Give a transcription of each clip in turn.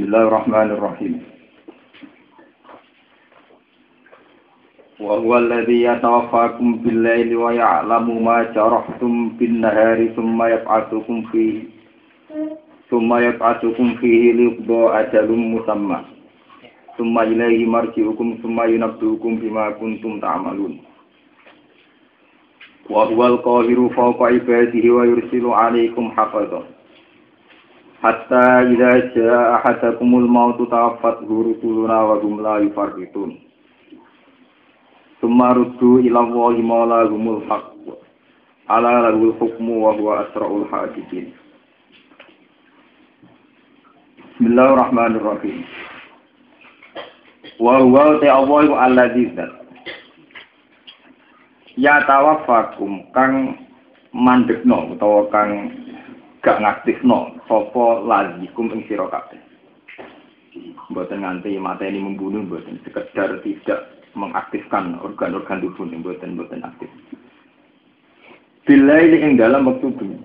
Bismillahirrahmanirrahim. Wa huwa alladhi yatawaffakum bil-laili wa ya'lamu ma bin-nahari thumma yab'atsukum fihi thumma yab'atsukum ajalum musamma. Thumma marji'ukum thumma yunabbi'ukum bima kuntum. Wa huwal qahiru yursilu. Hatta idza jaa ahadakumul mautu tawaffat rusuluna wa hum la yufarritun. Summa ruddu ila Allahi maulahumul haqq. Ala lahul hukmu wa huwa asra'ul hakimin. Bismillahirrahmanirrahim. Wa huwa ta'awwa alladzi Ya tawaffakum kang mandekno utawa kang gak ngaktifno sapa lazikum ing sira kabeh. Mboten nganti mateni membunuh mboten sekedar tidak mengaktifkan organ-organ tubuh yang mboten mboten aktif. Bila ini ing dalam waktu bumi.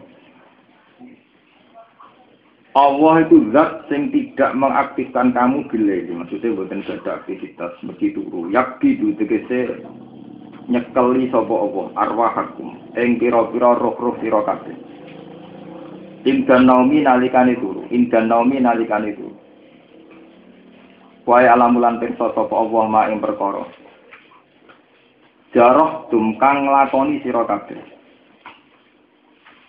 Allah itu zat yang tidak mengaktifkan kamu bila ini. Maksudnya bukan ada aktivitas begitu turu. Yakti itu tegese nyekeli Allah arwahakum pira-pira roh-roh sira kabeh. Indan naumi nalikane turu, indan naumi nalikane turu. Wae alamulan pirsa sapa Allah ma ing perkara. Jarah tum kang nglakoni sira kabeh.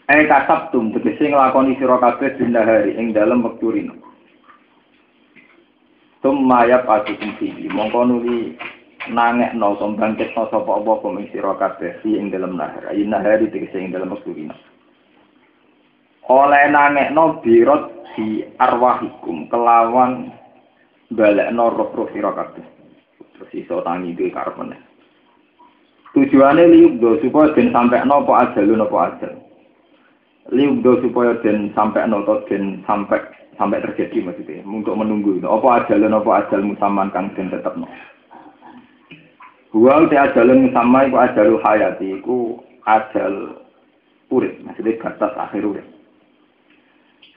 Eh kasab tum tegese nglakoni sira kabeh hari ing dalem wektu rino. Tum mayap atukum fihi mongko nuli nangekno to bangkitno sapa apa kum ing sira kabeh ing dalem nahar. Ayin nahari tegese ing dalem wektu rino. Oleh nangekno birot di arwahikum kelawan balekno roh-roh sira kabeh. Terus iso tangi duwe karep meneh. Tujuane liuk do supaya den sampekno apa ajalun apa ajal? Liudo supaya den sampai notot den sampai sampai terjadi maksudnya? Untuk menunggu apa ajalan apa ajal musaman kang den tetep no Wa te ajalun musamma iku ajalu hayati iku ajal urip maksudnya batas akhir urip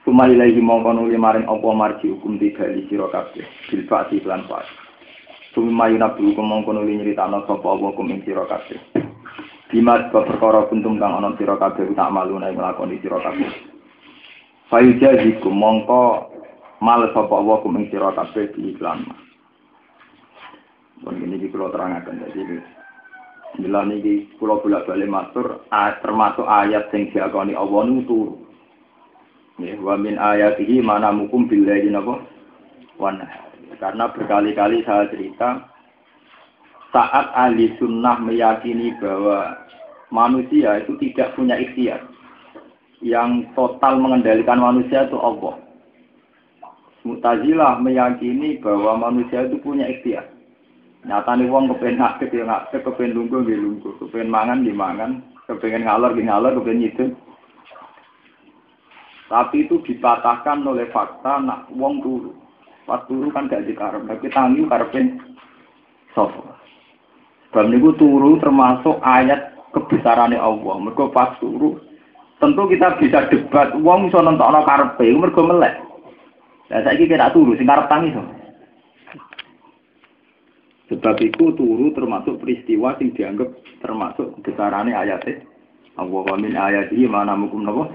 Suma ilahi mongko nuli maring apa marji hukum tiga li sira kabeh bil fa'ti lan fa Suma yunabi hukum mongko nuli nyritakno sapa apa hukum ing sira kabeh Bima sebab perkara kuntum kang ana sira kabeh malu nek nglakoni sira kabeh. Fayu jazikum mongko mal sapa wa kum ing sira kabeh di iklan. Pun ini di kula terangaken dadi Bila niki kula bolak-balik matur termasuk ayat sing diakoni Allah niku Ya, wa min ayatihi mana mukum billahi napa? Wan. Karena berkali-kali saya cerita saat ahli sunnah meyakini bahwa manusia itu tidak punya ikhtiar. Yang total mengendalikan manusia itu Allah. Mutazilah meyakini bahwa manusia itu punya ikhtiar. Nyata nih wong kepen aktif ya aktif, kepen lungguh ya lungguh, kepen mangan di mangan, kepengen ngalor di ngalor, kepen itu. Tapi itu dipatahkan oleh fakta nak wong turu. Pas turu kan gak dikarep, tapi tangi karepen sofa. Sebab niku turu termasuk ayat kebesarannya Allah. Mergo pas turu tentu kita bisa debat wong iso nentokno karepe mergo melek. Lah saiki kira turu sing karep tangi so. Sebab itu turu termasuk peristiwa yang dianggap termasuk kebesarannya ayatnya. Allah wa min ayatihi mana mukum napa?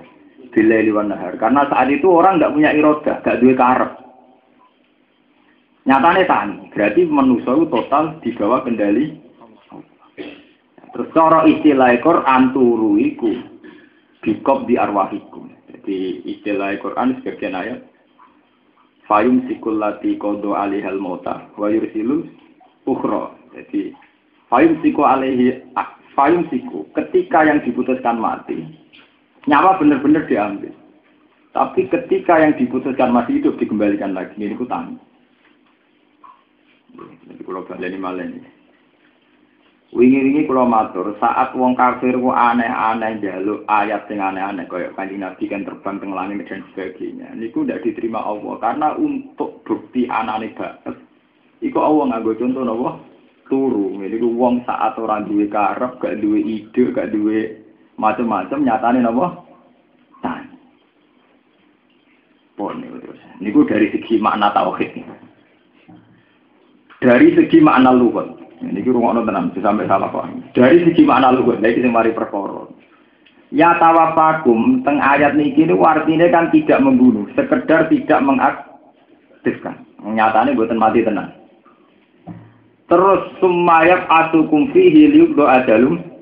Bilaili wan nahar. Karena saat itu orang nggak punya iroda, nggak duwe karep. Nyatane tangi. Berarti manusia itu total di bawah kendali Terus cara istilah Quran turu iku bikop di arwahikum. Jadi istilah Quran sebagian ayat fayum sikul lati kodo alihal mota wa yursilu ukhra. Jadi fayum siku alihi fayum siku ketika yang diputuskan mati nyawa benar-benar diambil. Tapi ketika yang diputuskan masih hidup dikembalikan lagi. Ini ku tanggung. Jadi kalau balik malah ini. Wingi-wingi kula matur, saat wong kafir ku aneh-aneh jaluk ayat sing aneh-aneh kaya Kanjeng Nabi kan terbang teng langit dan sebagainya. Niku ndak diterima Allah karena untuk bukti anane bakat iku Allah nganggo contoh napa? Turu. Niku wong saat ora duwe karep, gak duwe ide, gak duwe macam-macam nyatane napa? Tan. Pon niku terus. Ini dari segi makna tauhid. Dari segi makna lugat. Ini rumah tenang, sampai salah paham. Dari segi makna lugat, dari segi mari perkara. Ya tawafakum teng ayat niki ini artinya kan tidak membunuh, sekedar tidak mengaktifkan. Nyatanya buatan mati tenang. Terus sumayab atukum fihi liyubdo adalum.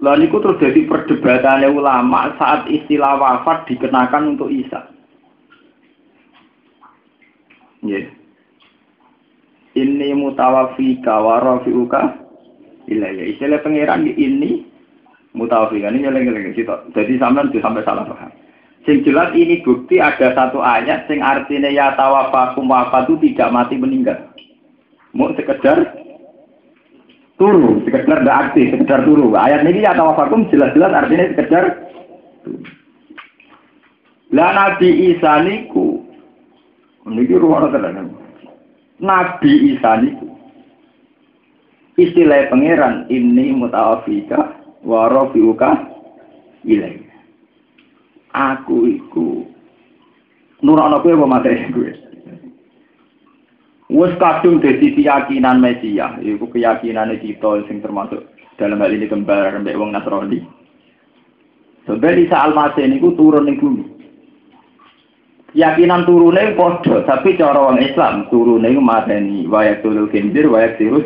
Lalu itu terus jadi perdebatannya ulama saat istilah wafat dikenakan untuk Isa. Yeah. Ini mutawafika warafiuka ilayah. Istilah pangeran ini mutawafikan ini nyeling-nyeling gitu. Jadi sampean sampai salah paham. Sing jelas ini bukti ada satu ayat sing artinya ya tawafakum wafatu tidak mati meninggal. Mau sekedar turu, sekedar tidak aktif, sekedar turu. Ayat ini ya tawafakum jelas-jelas artinya sekedar. Lah Nabi Isa niku niki tenan. Nabi Isa niku istilah pangeran ini mutawafika wa rafiuka ilai. Aku iku nurono kowe apa materi kowe. Wes kadung dadi keyakinan Mesia, iku keyakinan kita sing termasuk dalam hal ini kembar mbek wong Nasrani. Sebab Isa Al-Masih niku turun ning bumi. Keyakinan turune padha, tapi cara wong Islam turune iku mateni wayak tulul kindir wayak sirus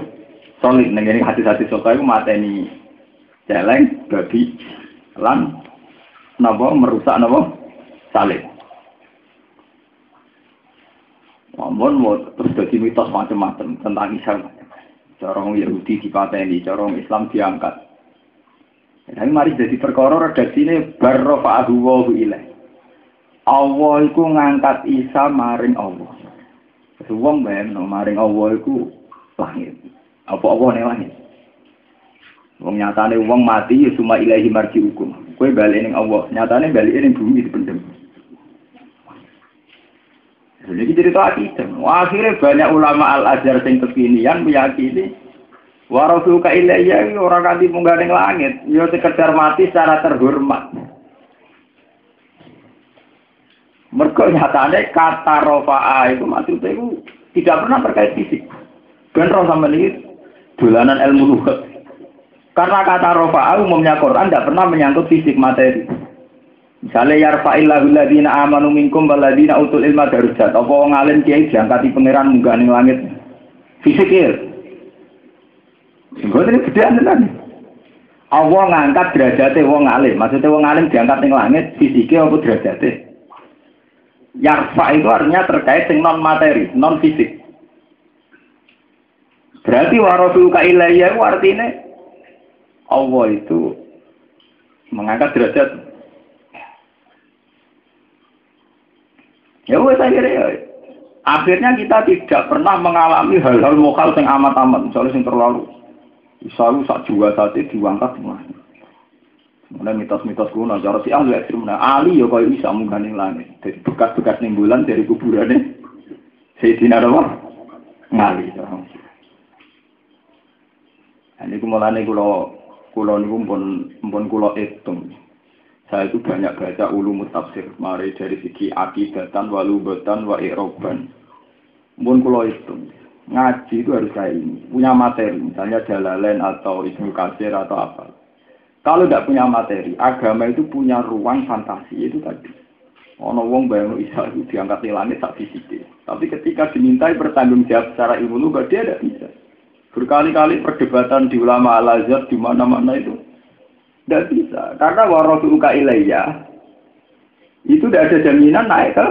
solid ning hati-hati soka iku mateni celeng babi lan napa merusak napa salib Namun mau terus jadi mitos macam-macam tentang Isa. Corong Yahudi dipateni, corong Islam diangkat. Tapi mari jadi perkara redaksi ini barrofa'ahu wa ilaih. Allah iku ngangkat Isa maring Allah. Wong ben maring Allah iku langit. Apa Allah ning langit? Wong nyatane wong mati ya cuma ilahi marji hukum. Kowe balik ning Allah, nyatane balik ning bumi dipendem. Jadi cerita akidah. Akhirnya banyak ulama al-azhar yang kekinian meyakini warasuka ilayya orang kanti munggah ning langit, ya sekedar mati secara terhormat. Mereka nyatane kata rofa'a itu maksudnya itu tidak pernah terkait fisik. Ben roh sama ini dolanan ilmu lugat. Karena kata rofa'a umumnya Quran tidak pernah menyangkut fisik materi. Misalnya yarfa'illahu ladina amanu minkum waladina utul ilma darujat. Apa wong alim kiai diangkati pangeran munggah ning langit. Fisik ya. Enggak ini gede tenan. Allah ngangkat derajatnya wong alim. Maksudnya wong alim diangkat ning langit, fisiknya apa derajatnya? Yarfa itu artinya terkait dengan non materi, non fisik. Berarti warasul ilayya itu artinya Allah itu mengangkat derajat. Ya wes akhirnya ya. Akhirnya kita tidak pernah mengalami hal-hal lokal yang amat-amat, misalnya yang terlalu selalu sak juga itu diangkat semua. Mulai mitos-mitos kuno, cara si ahli ekstrim, nah Ali ya kau bisa mengganing langit, dari bekas-bekas bulan dari kuburannya. Sayyidina apa? Ngali. Ini kumulane kulo kulo niku pun pun kulo hitung. Saya itu banyak baca ulum tafsir, mari dari segi akidatan, walubatan, wa iroban. Pun kulo hitung. Ngaji itu harus kayak ini, punya materi, misalnya Jalalain atau Ibnu Kasir atau apa. Kalau tidak punya materi, agama itu punya ruang fantasi, itu tadi. Ono wong bayang Isa itu diangkat di langit tak fisik. Tapi ketika dimintai bertanggung jawab secara ilmu dia tidak bisa. Berkali-kali perdebatan di ulama al-azhar di mana-mana itu tidak bisa. Karena warasuka ilayya itu tidak ada jaminan naik ke,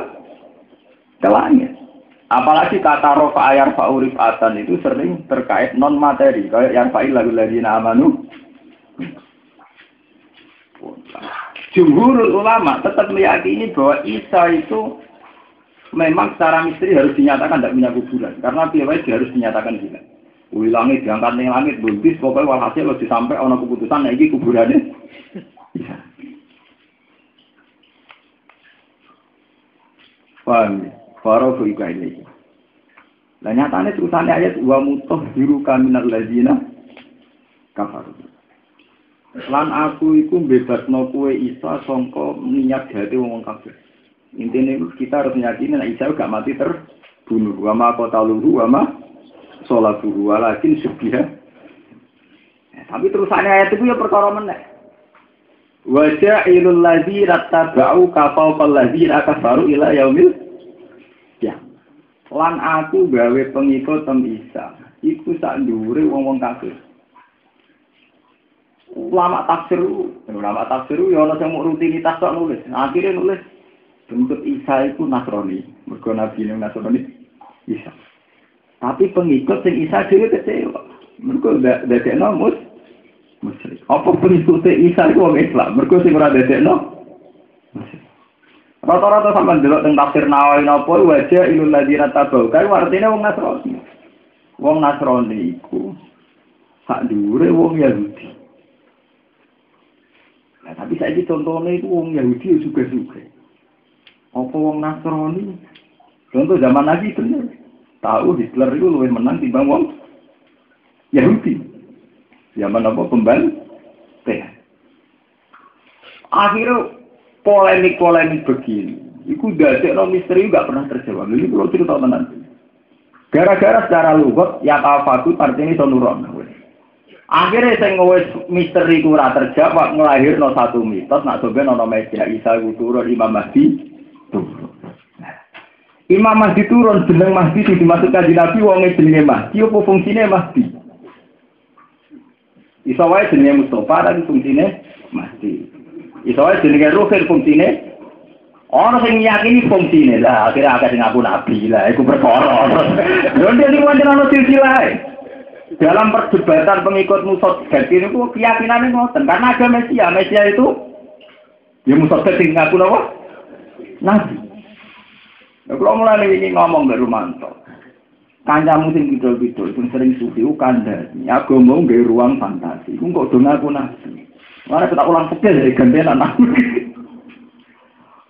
ke langit. Apalagi kata rofa ayar fa'urif atan itu sering terkait non materi. Kayak yang fa'il lagu lagi amanu. Jumhur ulama tetap meyakini bahwa Isa itu memang secara misteri harus dinyatakan tidak punya kuburan. Karena piawai harus dinyatakan hilang. Wih langit diangkat ning langit buntis pokoknya walhasil lo disampai ono keputusan nah iki kuburannya. Paham ya? Faro fuika ini. Nah nyatanya terusannya ayat wa mutoh biru kaminal lazina kafar. Lan aku iku bebasno kowe Isa sangka niat hati wong kafir. Intinya kita harus meyakini nek Isa gak mati terbunuh. Wa ma qataluhu wa ma salatuhu walakin subhiha. Ya, tapi terusannya ayat itu ya perkara meneh. Wajah ilul ladzi rattaba'u kafau ladzi kafaru ila yaumil ya. Lan aku gawe pengikut tem Isa. Iku sak dhuwure wong-wong kafir. Ulama tafsir, ulama tafsir ya ana sing rutinitas tok nulis. Akhirnya nulis bentuk Isa itu Nasrani. Mergo nabi ning Nasrani Isa. Tapi pengikut sing Isa dhewe kecewa. Mergo dadekno mus musyrik. Apa pengikut Isa itu wong Islam? Mergo sing ora dadekno Rata-rata sampai delok teng tafsir Nawawi napa wajah ilul ladina tabau. Kae artine wong Nasrani. Wong Nasrani iku sak dhuwure wong Yahudi. Nah, tapi saya contohnya itu wong Yahudi juga juga. Apa wong Nasrani? Contoh zaman Nabi bener. Tahu Hitler itu lebih menang timbang wong Yahudi. Zaman apa pemban? Teh. Akhirnya polemik-polemik begini. Iku no misteri gak pernah terjawab. Ini perlu cerita nanti. Gara-gara secara lugat, ya kafatu artinya sonuron. Akhirnya saya wis misteri ku ora terjawab ngelahirno satu mitos nak sampe ana meja Isa ku turun Imam Mahdi. Imam Mahdi turun jeneng Mahdi itu dimaksudkan di Nabi wonge jenenge Mahdi apa fungsine Mahdi? Isa wae jenenge Mustafa tapi fungsine Mahdi. Isa wae jenenge Ruhir fungsine Ono sing yakini fungsine lah akhirnya akeh sing ngaku nabi lah iku perkara. Lho dia iki wonten ana silsilah dalam perdebatan pengikut Musodet itu keyakinannya ngoten karena ada Mesia Mesia itu ya Musodet sing ngaku Nabi kalau mulai ini ngomong dari Rumanto kancamu sing bidol-bidol sing sering sufi kandhani. Agama nggawe ruang fantasi. Ku kok do ngaku nabi Mana kita ulang sekali dari gantian anak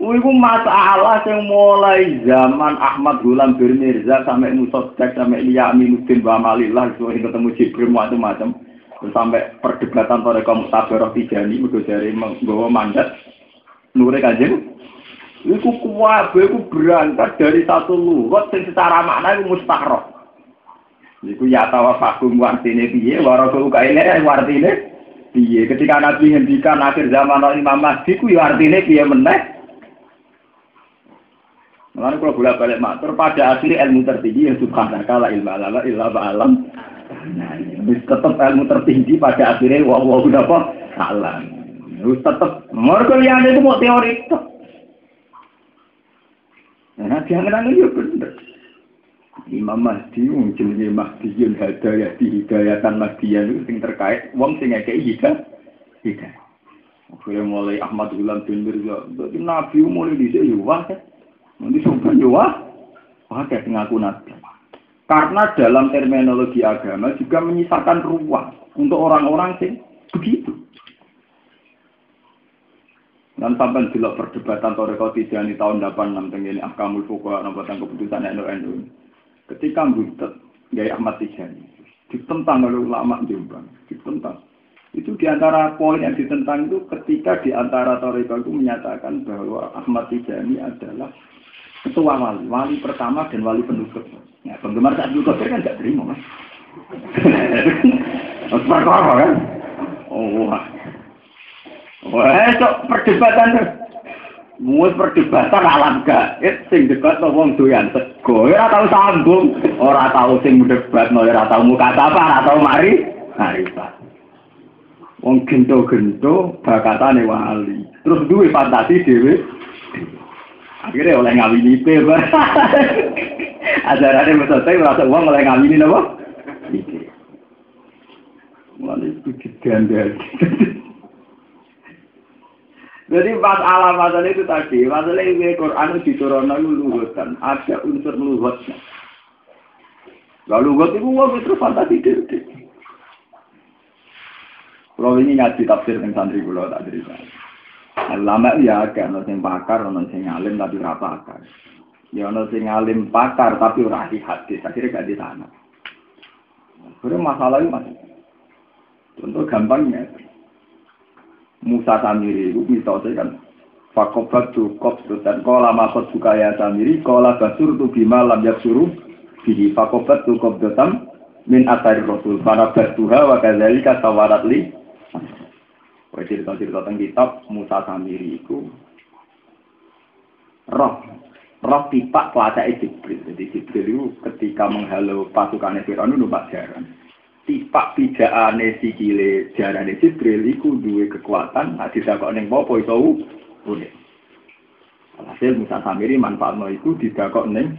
Iku masalah yang mulai zaman Ahmad Gulam Bir Mirza sampai Musodak sampai Aminuddin Bamalillah sampai ketemu Jibril macam-macam sampai perdebatan pada kaum Tabarok Tijani udah dari menggawa mandat. Nure kajian Iku kuwabe iku berangkat dari satu lugat yang secara makna iku mustakroh. Iku ya tawa fakum wartine piye, warasul kaine wartine piye. Ketika Nabi ngendikan akhir zaman Imam Mahdi ku ya artine piye meneh Makanya kalau bolak balik matur pada akhirnya ilmu tertinggi yang subhanaka la ilma lala illa ba'alam. Nah, tetap ilmu tertinggi pada akhirnya wah wah udah apa? Salah. Terus tetap. Mereka itu mau teori itu. Nah, jangan itu bener. Imam Mahdi jenenge Mahdiun Hadayah di Hidayatan Mahdiyan itu sing terkait wong sing ngekeki hidayah. Hidayah. Akhirnya mulai Ahmad Gulam bin Mirza, Nabi mulai dhisik yo wah kan. Nanti ya wah, wah kayak ngaku nabi. Karena dalam terminologi agama juga menyisakan ruang untuk orang-orang sing begitu. Dan sampai jelas perdebatan Toreko Tijani tahun 86 tenggini Ahkamul Fuqaha nombatan keputusan NU Ketika butet Gaya Ahmad Tijani ditentang oleh ulama Jombang, ditentang. Itu di antara poin yang ditentang itu ketika di antara Toreko itu menyatakan bahwa Ahmad Tijani adalah ketua wali, wali pertama dan wali penutup. Ya, penggemar saat itu kan nggak terima mas. Apa kan? Oh. Wah, cok perdebatan tuh. Mus perdebatan alam gaib sing debat to wong doyan sego ora tau sambung ora tau sing debat ora tau muka apa ora tau mari mari Pak wong gento-gento bakatane wali terus duwe fantasi dhewe Akhirnya oleh ngawini itu, Ajarannya betul saya merasa uang oleh ngawini apa? Itu. Mulai itu digandel. Jadi masalah masalah itu tadi, masalah ini Quran itu diturunkan luhutan, ada unsur luhutnya. Lalu luhut itu wong itu fantasi diri. Kalau ini ngaji tafsir dengan santri pulau tak cerita. Lama ya agak ono sing pakar, ono sing alim tapi ora pakar. Ya ono sing alim pakar tapi ora ahli hadis, akhirnya gak di sana. Akhirnya masalah itu masih. Contoh gampangnya, Musa Samiri itu mitosnya kan Fakobat tu kop dan kola makot ya Samiri kola basur tu bima lam suruh bihi fakobat tu kop dotam min atari rasul para batuha wa kadzalika sawarat li Wah cerita-cerita tentang kitab Musa Samiri itu roh roh tipak pelacak Jibril. Jadi Jibril itu ketika menghalau pasukan Fir'aun itu numpak jaran. Tipak pijakane sikile jarane Jibril itu dua kekuatan. Nah didakok ning apa itu unik. Hasil Musa Samiri manfaatno itu didakok ning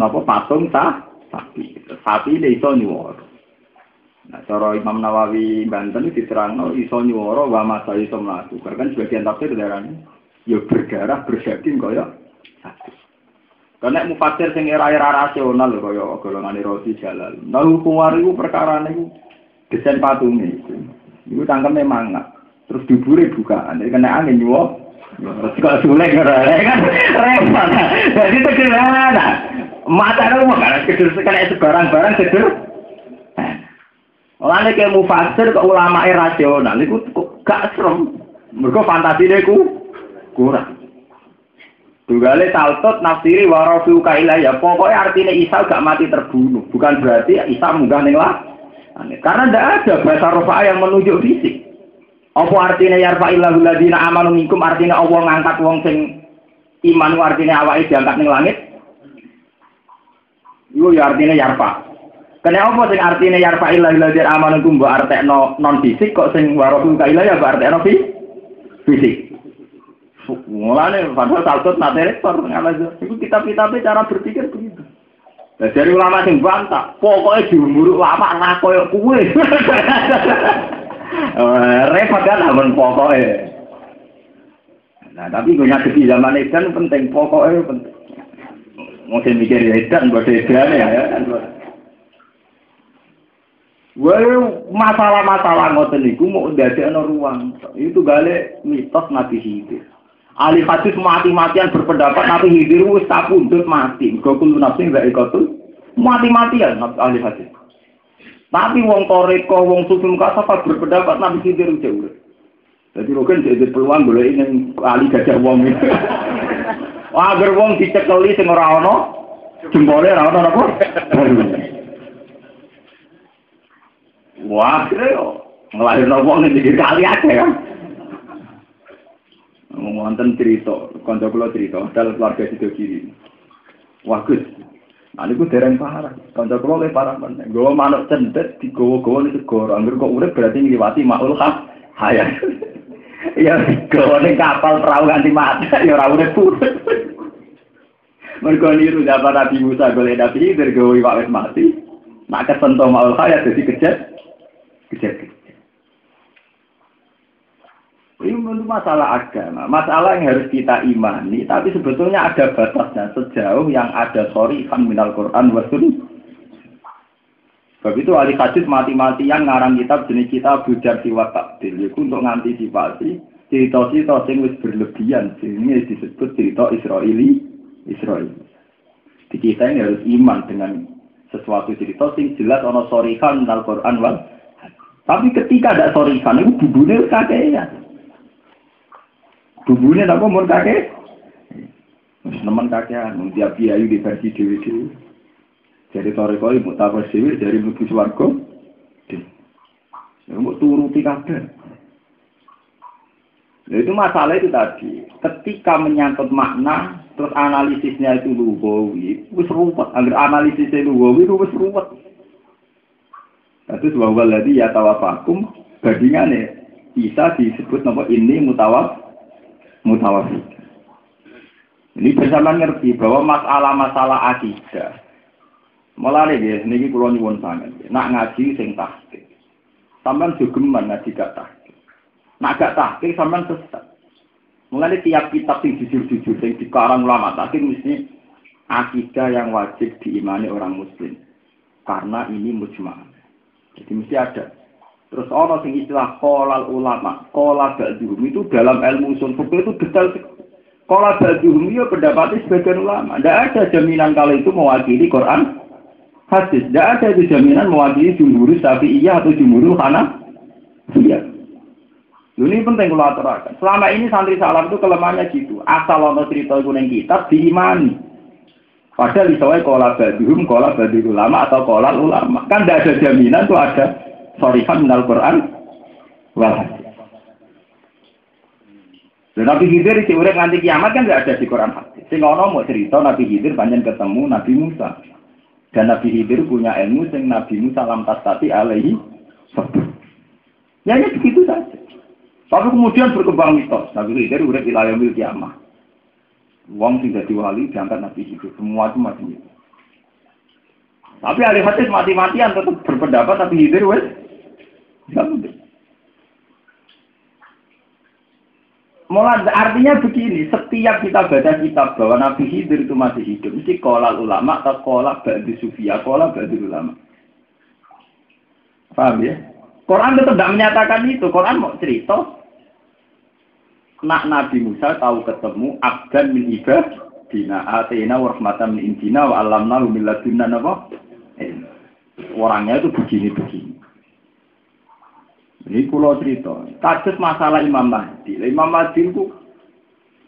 napa patung ta sapi. Sapi ini iso nyuwara. Nah, cara Imam Nawawi Banten diterangno iso nyuwara wa masa iso mlaku. Kan sebagian tafsir darahnya ya berdarah berdaging kaya satu. Karena mufasir sing era-era rasional kaya golongan Rosi Jalal. Nah hukum wariku perkara niku desain patungnya itu. Itu tangkemnya mangga. Terus diburi bukaan. Jadi kena angin nyuwok. Terus kok sulit kan repot. Jadi sederhana. Mata itu mau karena kecil sekali sebarang-barang kecil. Oleh kayak mufasir ke ulama rasional itu gak serem. Mereka fantasi ku kurang. Tunggale taltot nafsiri warofiu ya Pokoknya artinya Isa gak mati terbunuh. Bukan berarti Isa munggah lah. Karena tidak ada bahasa rofa yang menunjuk fisik. Apa artinya yarfa ladina amanu minkum artinya Allah ngangkat wong sing iman artinya awake diangkat ning langit. Iku ya artinya yarfa. Kena apa sing artinya yarfa illahu ladina amanu minkum mbok artekno non fisik kok sing warofiu ya mbok artekno fisik. Mulane padahal saltot nate rektor ngalah itu kitab-kitabnya cara berpikir begitu. Nah, dari ulama sing bantah, pokoknya diumuruk lama lah koyo kue. Repot kan amun pokoknya. Nah, tapi gue di zaman kan penting, pokoknya penting. Mungkin mikir edan, buat edan ya. Kan. Wah, masalah-masalah ngoten niku mau ndadekno ruang. Itu gale mitos Nabi Hidir. Ahli hadis mati-matian berpendapat Nabi Hidir wis kapundhut mati. Mergo kulo nafsi gak ikotu mati-matian ahli hadis. Tapi wong toreko, wong sufi kasapa berpendapat Nabi Hidir jauh. Jadi rogen jadi peluang boleh ini ahli gajah wong itu. Agar wong dicekeli sing ora ana jempole ora ana apa? Wah, kira ngelahirno wong ning kali aja kan. Wonten cerita, kanca kula cerita, dal keluarga sido kiri. Wah Gus, nah niku dereng parah. Kanca kula le parah men. Gowo manuk cendet digowo-gowo ning segara. Angger kok urip berarti ngliwati maul khas hayat. ya gowo ning kapal perahu ganti mata ya ora urip. Mergo niru dapat Nabi Musa golek Nabi gowo iwak wis mati. Nak kesentuh maul hayat jadi kejet. Kejet. Ini untuk masalah agama, masalah yang harus kita imani, tapi sebetulnya ada batasnya sejauh yang ada sorry kan minal Quran wasun. Sebab itu ahli hadis mati-matian ngarang kitab jenis kita bujar siwa takdir, untuk mengantisipasi cerita-cerita yang berlebihan, ini disebut cerita Israeli, Israel. Di kita ini harus iman dengan sesuatu cerita yang jelas ono kan minal Quran wal. Tapi ketika ada kan itu bubune kakean. Bumbunya apa mau kakek? Teman kakean, mau tiap biayu di versi dewi. Jadi toreko ibu tahu dewi dari ibu suwargo. Ya mau turuti kabel. Nah, itu masalah itu tadi. Ketika menyangkut makna, terus analisisnya itu lugawi, wis ruwet. Agar analisisnya lugawi itu wis ruwet. Itu bahwa lagi ya tawafakum, bandingannya bisa disebut nama ini mutawaf mutawafid. Ini bersama ngerti bahwa masalah-masalah akidah. Mulai ya, ini kulo nyuwun sangat. Nak ngaji sing tahqiq. Sampeyan jogeman ngaji gak tahqiq. Nak gak tahqiq sampean sesat. Mulai tiap kitab sing jujur-jujur sing dikarang ulama tahqiq mesti akidah yang wajib diimani orang muslim. Karena ini mujma'. Jadi mesti ada Terus orang sing istilah kolal ulama, kolal ba'duhum itu dalam ilmu usul fikih itu detail Kolal ba'duhum itu pendapatnya sebagian ulama. Tidak ada jaminan kalau itu mewakili Quran hadis. Tidak ada itu jaminan mewakili jumhur iya atau jumhur karena iya. Ini penting kalau aturakan. Selama ini santri salam itu kelemahannya gitu. Asal ono cerita itu yang kitab diimani. Padahal isowai kola baduhum, kola badul ulama atau kola ulama. Kan tidak ada jaminan tuh ada sorihan minal Quran. Wal Dan Nabi Khidir di urip nganti kiamat kan tidak ada di Quran hadis. Sing ono mau cerita Nabi Khidir banyak ketemu Nabi Musa. Dan Nabi Khidir punya ilmu sing Nabi Musa lam tasati alaihi Ya ya begitu saja. Tapi kemudian berkembang mitos. Nabi Khidir urip wilayah mil kiamat. Wong tidak diwali diangkat Nabi Khidir. Semua itu mati. Tapi ahli hadis mati-matian tetap berpendapat Nabi Khidir wes. Ya, Mulai artinya begini, setiap kita baca kitab bahwa Nabi Khidir itu masih hidup, mesti kolal ulama atau kolal ba'di sufia, kolal ba'di ulama. Paham ya? Quran tetap tidak menyatakan itu. Quran mau cerita, nak Nabi Musa tahu ketemu abdan min ibad dina atina wa rahmatan min indina wa alamna min napa? Orangnya itu begini-begini. Ini pulau cerita. Kasus masalah Imam Mahdi. Imam Mahdi itu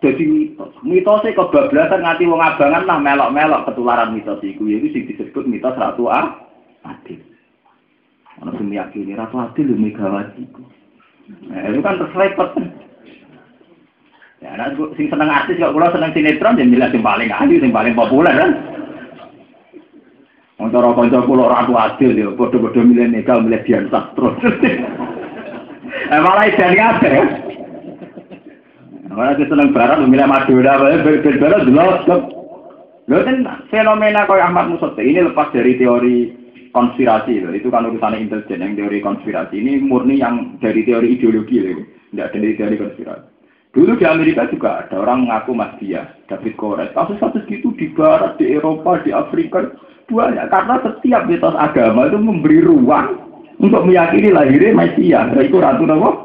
jadi mitos. Mitosnya kebablasan ngati wong abangan lah melok-melok ketularan mitos itu. Itu sih disebut mitos Ratu A. Adil. Ono sing meyakini Ratu Adil lho Megawati Nah, itu kan terselepet. Ya, nah, sing seneng artis kok kula seneng sinetron ya milih sing paling ahli, sing paling populer kan. Wong cara kanca kula Ratu Adil ya padha-padha milih Mega milih Dian Sastro. Eh malah idan kabeh. Kita seneng barat memilih Madura, ben barat jelas kok. Lho kan fenomena kayak Ahmad Musotte ini lepas dari teori konspirasi loh. Itu kan urusan intelijen yang teori konspirasi. Ini murni yang dari teori ideologi loh. Tidak dari teori konspirasi. Dulu di Amerika juga ada orang mengaku Mas Dia, David Kores. Kasus-kasus gitu di Barat, di Eropa, di Afrika banyak. Karena setiap mitos agama itu memberi ruang untuk meyakini lahirnya Mesia. Itu ratu nopo.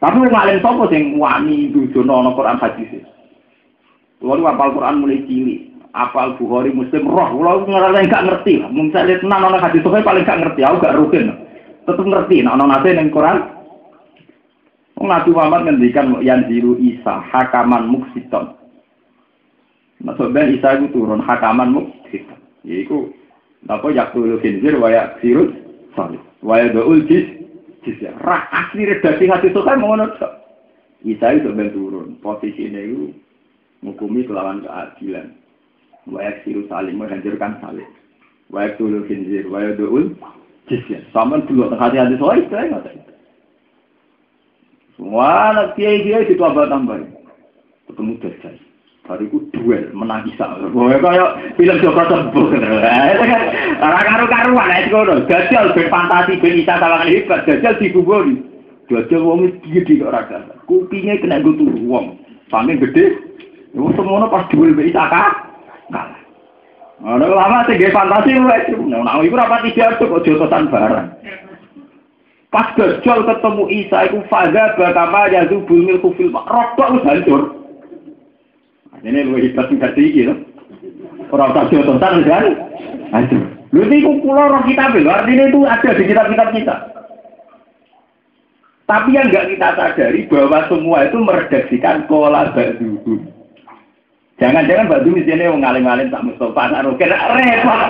Tapi alim sapa sing wani dudono ana Quran hadis. Lalu apal Quran mulai cilik, apal Bukhari Muslim roh, kula ngerasa gak ngerti. Mung saya lihat nang ana hadis paling gak ngerti, aku gak rugen. Tetep ngerti nek ana nate ning Quran. Nabi Muhammad ngendikan yang ziru Isa hakaman muksiton. Maksud ben Isa itu turun hakaman muksiton. Yaiku Napa yakulu khinzir wa yaksirut salih. Wa yadul jis jis ya. Rak asli redaksi hati suka ngono tok. Isa itu ben turun. Posisinya itu menghukumi kelawan keadilan. Wa yaksirut salih menghancurkan salih. Wa yakulu khinzir wa yadul jis ya. Sama dulu hati-hati soal itu ya Semua anak kiai-kiai itu tambah tambah. Ketemu dajjal. Hari itu duel, menang isa. Woy, kaya film Joko Tembo. Orang karu-karuan, itu kono. Gajal, ben fantasi, ben isa, tawang hebat. Gajal dikubur. Gajal wongnya gigit di orang Kupinge kena gutur wong. Sambil gede. Itu semuanya pas duel ben isa, kak. Kalah. Ada lama sih, gaya fantasi. Nah, itu rapat isa itu, kok jotosan barang. Pas gajal ketemu isa, itu fadha, bakama, yazubu, milku, film. Rokok, hancur. Ini lu hebat tingkat tinggi loh. Orang tak jauh tentang kan? Aduh. Lu ini pulau roh kita. Artinya itu ada di kitab-kitab kita. Tapi yang nggak kita sadari bahwa semua itu meredaksikan kola ba'duhum. Jangan-jangan batu misalnya yang ngalim-ngalim tak Mustafa naruh kena repot.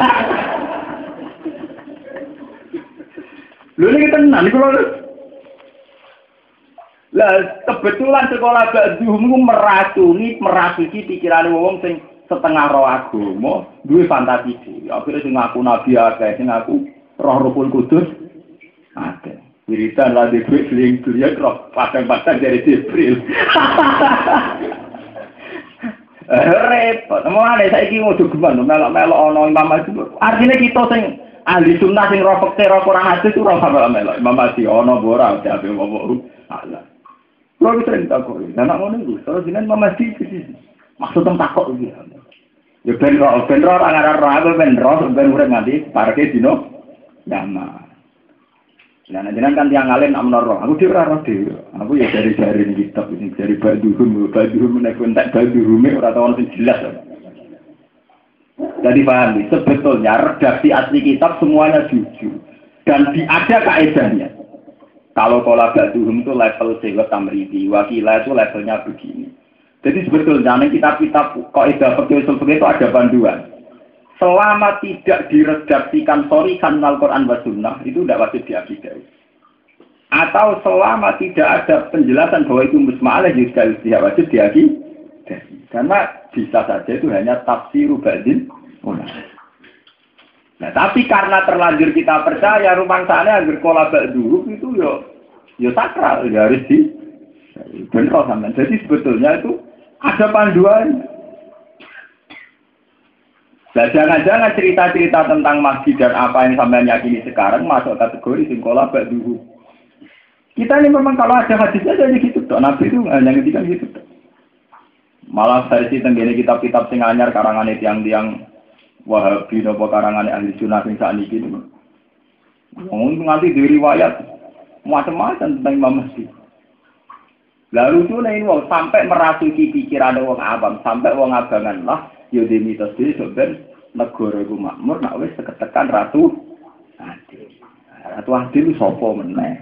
Lu ini tenang, ini kalau lah kebetulan sekolah ba'dhum meracuni merasuki pikiran wong sing setengah roh agama, duwe fantasi dhewe. Akhire sing ngaku nabi akeh, sing ngaku roh Ruhul Kudus akeh. Wiridan di duit seling dunia roh padang-padang dari Jibril. Repot. Mulane saiki ngudu geman melok-melok ana Imam Mahdi. Artinya kita sing ahli sunnah sing roh fakir roh Quran hadis ora melok-melok. Imam Mahdi ana ora jabe wong Allah. Kalau kita sering takut, dan nak ngono itu, kalau jenengan mama di sini, maksudnya takut gitu. Ya ben roh, ben roh orang arah roh, ben roh, ben urip nganti parke dino nama. Nah, jenengan kan tiang ngalen amnor roh, aku dia roh dhewe. Aku ya dari dari ini kitab ini dari baduhum, baduhum nek entek baduhume ora tau ono jelas. Jadi paham sebetulnya redaksi asli kitab semuanya jujur dan di, ada kaedahnya. Kalau pola baduhum itu level sewa tamridi, wakilah itu levelnya begini. Jadi sebetulnya kitab-kitab kok itu itu ada panduan. Selama tidak diredaksikan sorry kan Al-Quran wa Sunnah, itu tidak wajib diakidai. Atau selama tidak ada penjelasan bahwa itu musma'alah, juga tidak wajib diakidai. Karena bisa saja itu hanya tafsir badin. Nah, tapi karena terlanjur kita percaya rumah sana agar kolabak dulu itu yo yo sakral, ya harus di sama. Jadi sebetulnya itu ada panduan. Nah, jangan-jangan cerita-cerita tentang masjid dan apa yang sampai yakini sekarang masuk kategori singkola dulu. Kita ini memang kalau ada hadisnya jadi gitu, toh. Nabi itu hanya ketika gitu. Toh. Malah versi tenggene kitab-kitab sing anyar karangan tiang-tiang Wahabi nopo karangan ahli sunnah sing ini. Ngomong nganti di riwayat macam-macam tentang Imam Masjid. Lalu tuh nih wong sampai merasuki pikiran wong abang, sampai wong abangan lah ya di mitos sok ben negara iku makmur nak wis seketekan ratu adil. Ratu adil sapa meneh?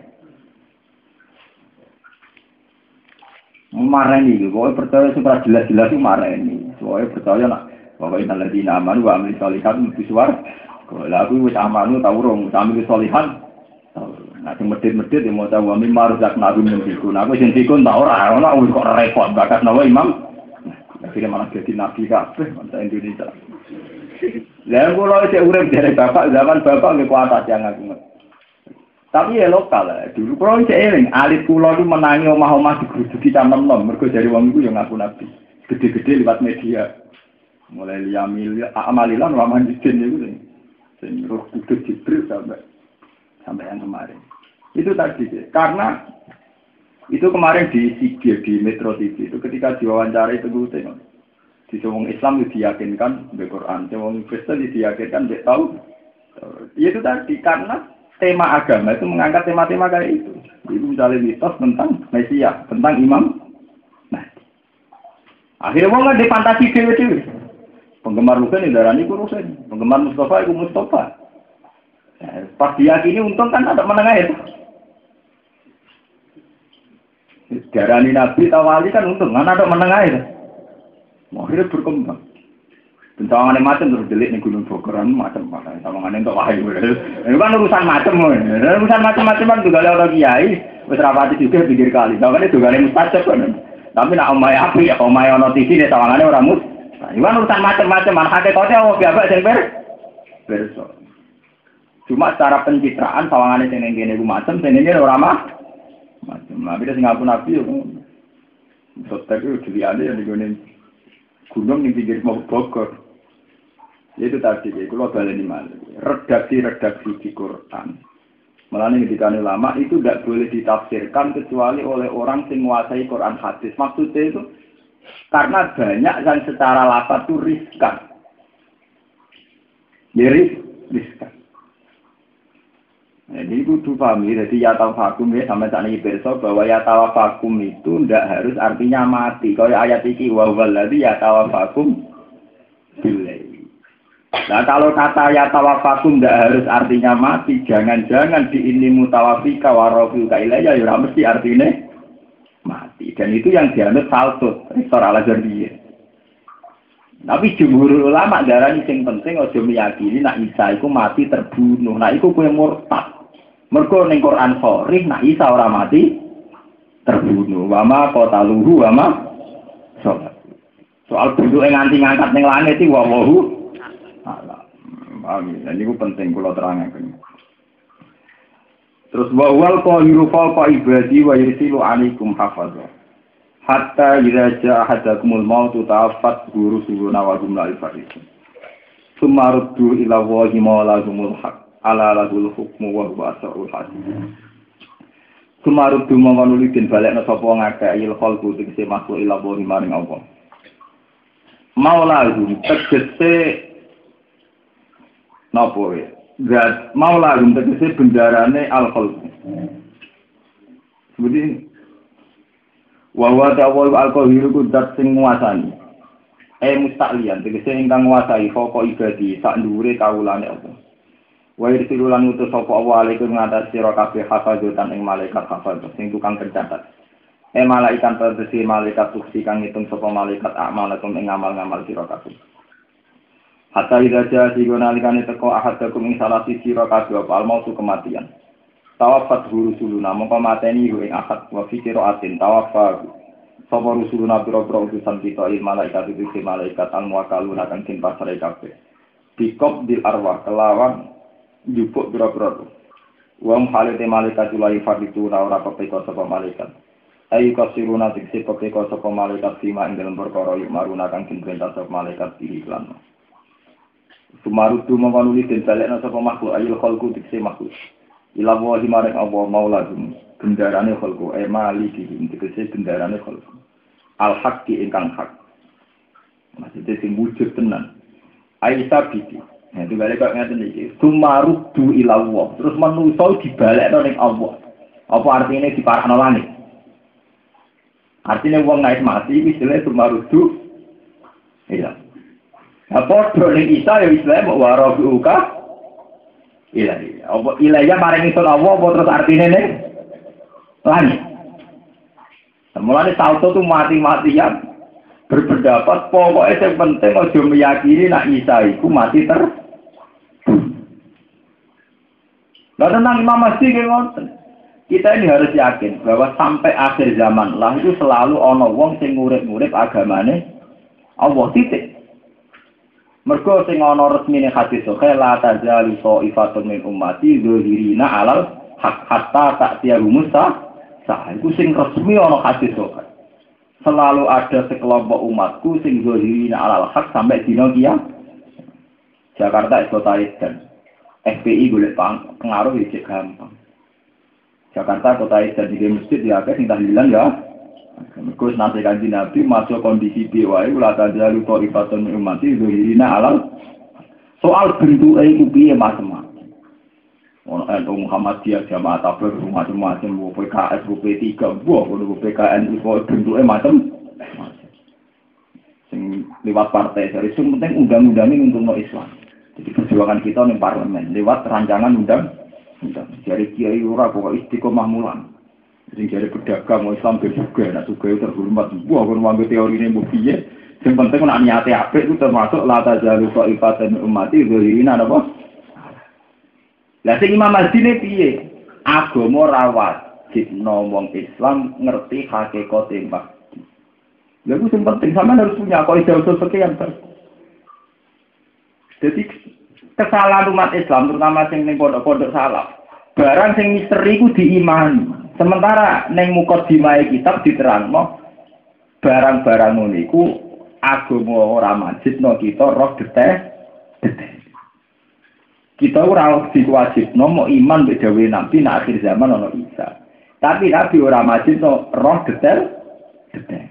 Mareni kowe percaya sing jelas-jelas mareni. Kowe percaya nak bahwa inna ladina amanu wa amil sholihat mesti suar. Lah aku wis amanu tau urung, amil sholihat. Nah, sing medit-medit ya mau tahu marus dak nabi mengikut. Nah, aku sing dikun tak ora, ora kok repot bakat nawa imam. Akhirnya malah jadi nabi kabeh bangsa Indonesia. Lah kula cek urip dari bapak zaman bapak nggih kuat yang aku. Tapi ya lokal lah. Dulu kalau cek eling, alit kula itu menangi omah-omah digeruduki camen nom. Mergo dari wong iku yang ngaku nabi. Gede-gede lewat media. Mulai liyamil, amalilan, waman izin itu. Sing roh kudus jibril sampai sampai yang kemarin. Itu tadi, karena itu kemarin di SIGE, di Metro TV, itu ketika diwawancara itu gue tengok. Di semua Islam itu diyakinkan di Quran, semua Kristen diyakinkan dia tahu. Itu tadi, karena tema agama itu mengangkat tema-tema kayak itu. Itu misalnya mitos tentang Mesia, tentang Imam. Nah, akhirnya mau di fantasi dewe. Penggemar Rusen ini darani Rusen, penggemar Mustafa itu Mustafa. Nah, pas diyakini untung kan ada menengah itu. Darani Nabi tawali kan untung, mana ada menengah itu. Akhirnya berkembang. Bentangannya macam terus delik nih gunung Bogoran macam macam sawangannya untuk wahyu. Ini kan urusan macam, urusan macam-macam kan juga orang kiai. Wes juga pikir kali. Sawangannya juga ada mustajab kan. Tapi nak omai api ya omai ono TV nih sawangannya orang mus. Kan urusan macam-macam. Mana hakikatnya oh biasa sing ber. Cuma secara pencitraan sawangannya sing ngene iku macam, sing ngene ora mah. Macam. Nah, beda sing ngaku nabi yo. Sotek itu dilihat ya di gunung di pinggir Bogor. Itu tadi, kalau balik malah. Redaksi-redaksi di Quran. Malah ini ketika lama itu tidak boleh ditafsirkan kecuali oleh orang yang menguasai Quran hadis. Maksudnya itu karena banyak yang secara lapat itu riskan. Miris, riskan. Jadi itu tuh pahami, jadi ya tahu vakum ya sampai saat ini besok bahwa ya tahu vakum itu tidak harus artinya mati. Kalau ayat ini wawaladi ya tahu vakum bilai. Nah kalau kata ya tawafakum tidak harus artinya mati, jangan-jangan di ini mutawafika warofiu kailaya ya mesti artinya mati. Dan itu yang dianut saltut, rektor ala Tapi jumhur ulama darah ini yang penting ojo meyakini nak Isa itu mati terbunuh. Nah itu kue murtad. Mergo ning Quran sorry nak Isa orang mati terbunuh. Wama kota luhu wama soal. Soal bentuk yang nganti ngangkat ning langit itu wawahu ya? Ini penting kalau terangkan. Terus wawal yurufal ko ibadi wa yursilu alaikum hafazah. Hatta idza jaa ahadakumul mautu ta'affat guru suruna wa hum la yafarisun. Summa ruddu ila wahi maulahumul haq. Ala lahul hukmu wa huwa asrul hakim. Summa ruddu mawanulidin balekna sapa ngakeh il khalqu tegese ila wahi maring Allah. Maulahum tegese Napa ya? Zat mau lagu tegese bendarane al khalq. Seperti wa wa ta'awul al qahiru ku dat sing nguasani. Eh mustaklian tegese ingkang nguasai foko ibadi sak dhuwure kawulane apa. Wa irsilu lan utus sapa Allah alaikum ngatas sira kabeh hafadzatan ing malaikat hafadzah sing tukang tercatat. Eh malaikat tegese malaikat tuksi kang ngitung sapa malaikat amalakum ing amal-ngamal sira kabeh. Hatta idza jaa sigona likane teko ahadakum ing salah sisi sira kabeh apa almautu kematian. Tawafat rusuluna mongko mateni ing ahad wa fi atin tawafa sapa rusuluna pira-pira utusan kita il malaikat itu si malaikat al muwakaluna kang tin pasare kabeh. Bikop di arwah kelawan jupuk pira-pira Wong halite malaikat ulai faditu ora ora pepeko sapa malaikat. Ayu kasiruna tiksi pepeko sapa malaikat sima ing perkara yuk maruna kang perintah sapa malaikat di iklan. Sumarutu mengkonuli den balekna sapa makhluk ayul khalqu tiksi makhluk. Ila wa himarek Allah mauladum gendarane khalqu e maliki tiksi gendarane khalqu. Al haqqi ingkang hak. Maksudnya sing wujud tenan. Aisyah bibi. Nah, itu balik kok ngeten iki. Sumarudu ila Allah. Terus manusa dibalekno ning Allah. Apa artinya di para langit? Artinya wong naik mati istilahnya sumarudu ila. Nah, padha ning Isa ya istilah wa rabbuka ila. Apa ilaya maring isun Allah apa terus artinya ning langit. Mulane salto tuh mati-matian berpendapat pokoknya yang penting ojo meyakini nak Isa itu mati ter. Lalu tentang Imam Mahdi kita ini harus yakin bahwa sampai akhir zaman lah itu selalu ono wong sing ngurip-ngurip agamane Allah titik. Mergo sing ana resmine hadis sahih la tazalu ifatun min ummati dzahirina alal hak hatta tak musa. Sah iku sing resmi ana hadis sahih selalu ada sekelompok umatku sing zohirina alal hak sampai dino kia Jakarta kota dan FPI boleh pengaruh ya gampang. Jakarta kota dan di masjid ya kan tahlilan ya Terus nanti kanji Nabi masuk kondisi biwai ulah tanda lupa ifatun umati zohirina alal soal bentuk itu piye macam-macam. Ono NU Muhammadiyah jamaah tabligh macam-macam PKS bu P3 bu bu PKN itu bentuknya macam sing lewat partai dari itu penting undang-undang ini untuk Islam. Jadi perjuangan kita di parlemen lewat rancangan undang undang dari kiai ora pokok istiqomah mulan jadi pedagang mau Islam ke juga nak juga terhormat buah kon manggo teori ini bu piye sing penting nak niate apik itu termasuk lata jalu kok ibatan umat itu ini apa lah sing Imam Mahdi ne piye? Agama ra wajib wong Islam ngerti hakikate Mahdi. Lha iku sing penting sampean harus punya kok ide usul sekian ter. Jadi kesalahan umat Islam terutama sing ning pondok-pondok salah. Barang sing misteri ku diimani. Sementara ning mukadimah kitab diterangno barang-barang ngono iku agama ora majibno kita roh detek detek. Kita ora diwajib nomo iman mbek dawe nabi nak akhir zaman ono Isa. Tapi nabi ora wajib no roh detail detail.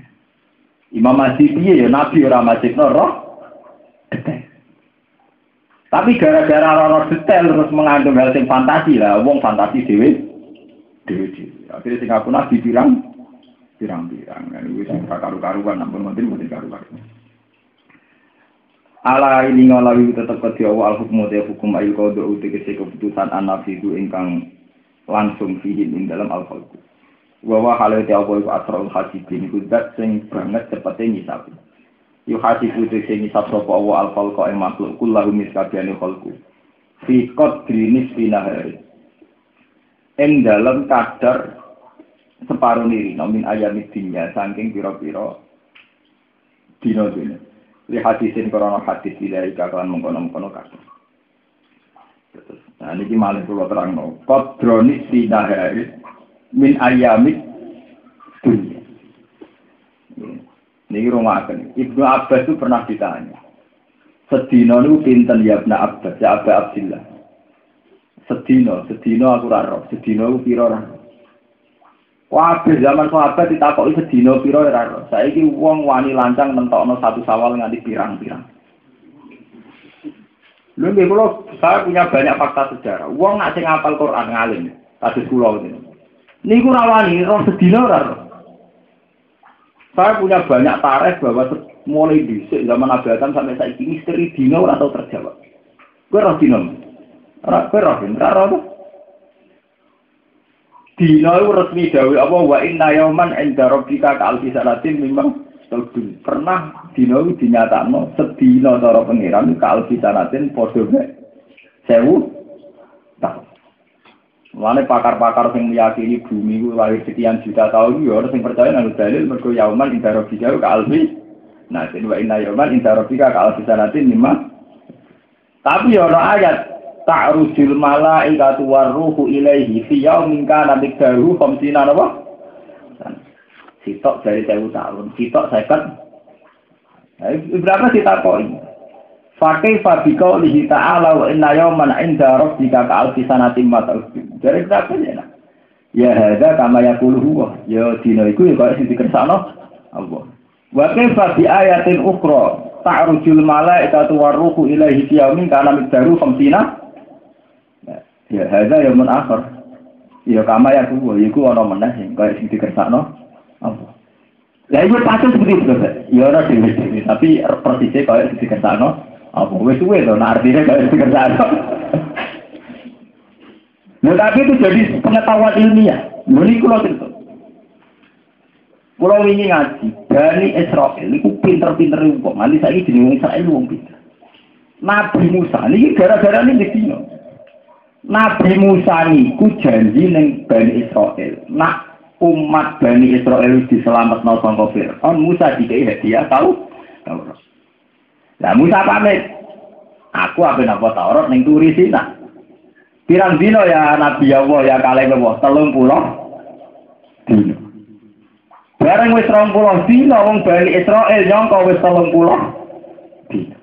Imam Mahdi piye ya nabi ora wajib no roh detail. Tapi gara-gara roh detail terus mengandung hal yang fantasi lah, wong fantasi dewe dewe Akhirnya sing aku nabi pirang pirang-pirang. Ini wis karu-karuan, nampun mungkin mungkin karu-karuan. ala ini ngalawi tetap ke al-hukmu dia hukum ayil kodo utik keputusan anak itu ingkang langsung fihin ing dalam al-khalqu wa halau dia Allah itu asra'ul hasibin itu dat sing banget cepetnya ngisap yuk hasib itu sing ngisap sopa Allah al-khalqu yang makhluk kullahu miskabiani khalqu. Fi qadri fi nahari ing dalam kadar separuh niri nomin ayam dinya saking pira-pira dino dino li hadisin korona hadis tidak ikatan mengkono mengkono kata nah niki malih kula terangno. No kodronis min ayamik dunia ini rumah ibnu abbas itu pernah ditanya sedina niku pinten ya ibnu abbas? Ya abbas abdillah. Sedino, sedino aku raro. Sedino itu piro raro. Kabeh zaman sahabat ditakoki sedina pira ora. Saiki wong wani lancang mentokno satu sawal nganti pirang-pirang. Lho nggih kula saya punya banyak fakta sejarah. Wong nak sing ngapal Quran ngalim, kados kula ngene. Niku ora wani roh sedina ora. Saya punya banyak tarikh bahwa mulai dhisik zaman Nabi Adam sampai saiki misteri dino ora tau terjawab. Gue roh dino. Ora kowe roh ora roh. Dina resmi dawe apa wa inna yauman inda rabbika ka alfi sanatin memang Tolbun. Pernah dina dinyatakno sedina cara pangeran ka alfi sanatin padha sewu. Mulane pakar-pakar sing meyakini bumi ku lahir sekian juta tahun ya orang sing percaya nang dalil mergo yauman inda rabbika ka alfi. Nah, jadi wa inna yauman inda rabbika ka alfi sanatin memang tapi ya ana ayat ta'rujul malaikatu waruhu ilaihi fi yaumin kana miqdaruhu khamsina apa? Sitok dari sewu tahun, sitok seket. Nah, berapa kita poin? Fakih fabiko lihi ta'ala wa inna yawman inda rabbika ka'alfi sanatim mata'udin. Jadi berapa ya? Ya hadha kama yakulu huwa. Ya dina iku ya kaya sing dikersakno Allah. Wa kaifa bi ayatin ukhra ta'rujul malaikatu waruhu ilaihi yaumin kana miqdaru khamsina Ya hadza yaumul akhir. Ya kama ya kuwi ya iku ana meneh sing kaya sing dikersakno apa. Ya iku patut seperti itu. Ya ora dhewe tapi persisnya kaya sing dikersakno apa wis suwe to nah artinya kaya sing dikersakno. Nah, tapi itu jadi pengetahuan ilmiah. Ini kalau cerita. Kalau ini ngaji, Bani Israel, ini pinter-pinter wong. Nanti saya ini Israel wong pinter. Nabi Musa, ini gara-gara ini di sini. Nabi Musa niku janji ning Bani Israel. Nak umat Bani Israel diselametno saka Firaun, Musa dikai hadiah tahu? Tahu. Lah Musa pamit. Aku apa napa Taurat ning turi sina. Pirang dino ya Nabi Allah ya kalih Allah 30 dino. Bareng wis 20 dino wong Bani Israel nyangka wis 30 dino.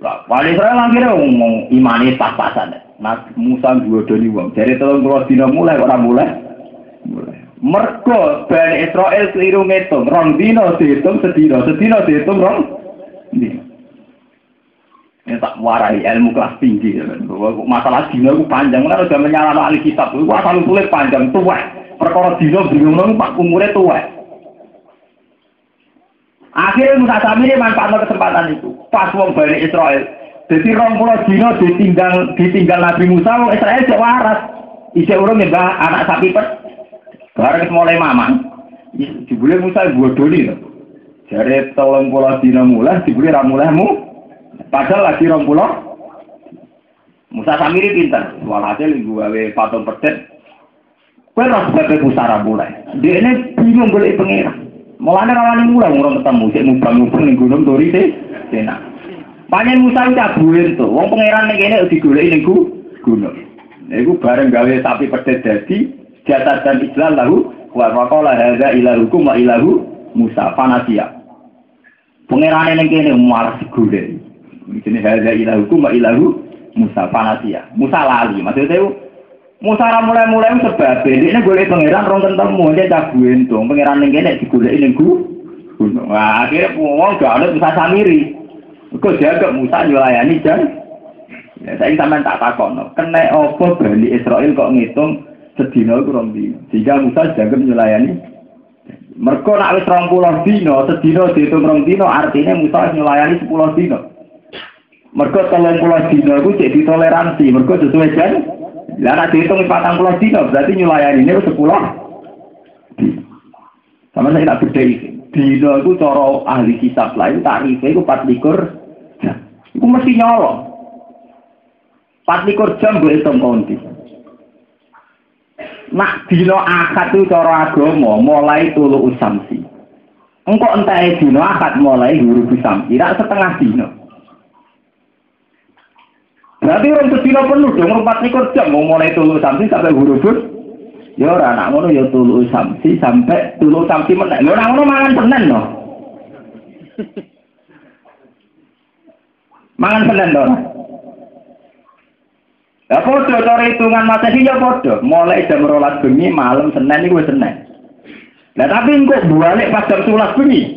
Wali Israel akhirnya ngomong imani pas-pasan. Mas Musa dua doni wong. Jadi tolong kalau dina mulai orang mulai. Mulai. Mergo Bani Israel keliru ngitung. Rong dino dihitung sedino. Sedino dihitung rong dino. Ini tak warai ilmu kelas tinggi. Masalah dino itu panjang. Karena udah menyalahkan ahli kitab. Itu asal panjang. Tua. Perkara dino bingung. Pak umurnya tua. Akhirnya Musa Samiri manfaatkan kesempatan itu. Pas wong Bani Israel. Jadi rong pulau dino ditinggal ditinggal Nabi Musa, wong Israel jauh waras. Isi urung nyembah anak sapi pet. Bareng mulai mamang. Dibule Musa bodoni loh. Jadi tolong pulau dino mulai, dibule ramulahmu. Padahal lagi rong pulau. Musa Samiri pinter. Walhasil gue patung pedet. Kue roh sebagai pusara mulai. Dia ini bingung boleh pengiran. Mulane rawani mulai ngurung ketemu, cek mubang-mubang ning gunung Tori teh, enak. Panjen Musa cabuin tuh, wong pangeran ning kene digoleki ning gunung. Iku bareng gawe sapi pedet dadi jatah dan Islam lahu wa maqala hadza ilahukum wa ilahu Musa fanasia. Pangeran ning kene malah digoleki. Jenenge hadza ilahukum wa ilahu Musa fanasia. Musa lali, maksudnya Musa ra mulai-mulai sebab ini boleh pangeran rong ketemu dia cabuin dong pangeran ning kene digoleki ning gunung. Wah, akhirnya wong gak ada Musa Samiri. Kok jaga Musa nyulayani jan. Ya saya sampean tak takon, kena apa Bani Israel kok ngitung sedina iku rong dino. Sehingga Musa jaga nyulayani. Mergo nak wis 20 dino, sedina dihitung rong dino artinya Musa nyulayani 10 dino. Mergo 30 dino iku cek ditoleransi, mergo sesuai jan. Lah nek dihitung 40 dino berarti nyulayani ini 10 Sama saya tak beda iki. Dino itu cara ahli kitab lah itu tarifnya itu 24 jam. Itu mesti nyolong. 24 jam gue hitung konti. Nak dino akad itu cara agama mulai tulu usamsi. Engkau entah dino akad mulai huruf usamsi. Tidak setengah dino. Berarti orang sedina penuh dong, empat ekor jam mau mulai tulu samsi sampai huruf Ya ora anak ngono ya tulu samsi sampai tulu samsi meneh. Lho ngono mangan senen no. mangan senen to. Ya podo cara hitungan Masehi ya podo. Mulai jam rolas bengi malam Senin iku wis Senin. Lah tapi engko balik pas jam 11 bengi.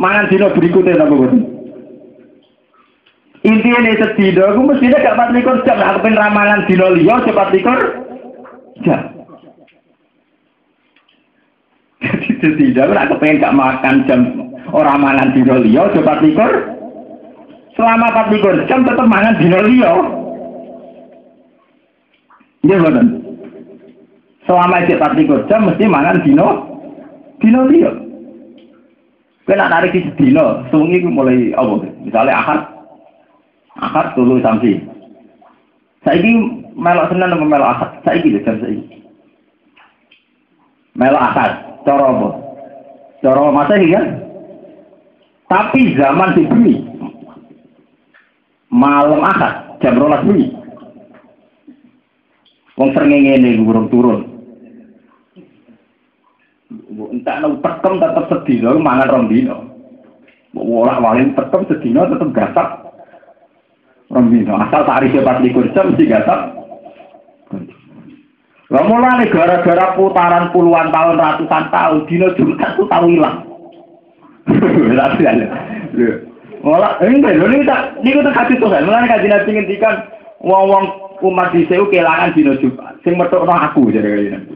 Mangan dino berikutnya apa boten? Intinya nih sedino, aku mestinya gak empat likur jam, aku pengen ramalan dino liya, cepat likur jam. Jadi tidak, aku pengen gak makan jam orang mangan dino liya, cepat likur selama 24 jam tetap mangan dino liya. Iya betul. Selama itu 24 jam mesti mangan dino dino liya. Kowe nak narik di dino, sewengi mulai apa? Misalnya akad akad tulu samsi. Saiki melok senen apa melok akad? Saiki lho jam saiki. Melok akad, cara apa? Cara Masehi kan? Tapi zaman diberi malam akad jam rolas bunyi. Wong srengenge ini burung turun. Entah nang tekem tetep sedina mangan rong dino. Ora wali tekem sedina tetep gasak rong dino. Asal tarife 24 jam mesti gasak. Lah mulane gara-gara putaran puluhan tahun ratusan tahun dino Jumat tuh tahu hilang. Lho, Malah enggak lho niku tak niku tak hadis tuh kan. Mulane kanjeng Nabi ngendikan wong-wong umat dhisik kelangan dina Jumat. Sing metokno aku kanjeng Nabi.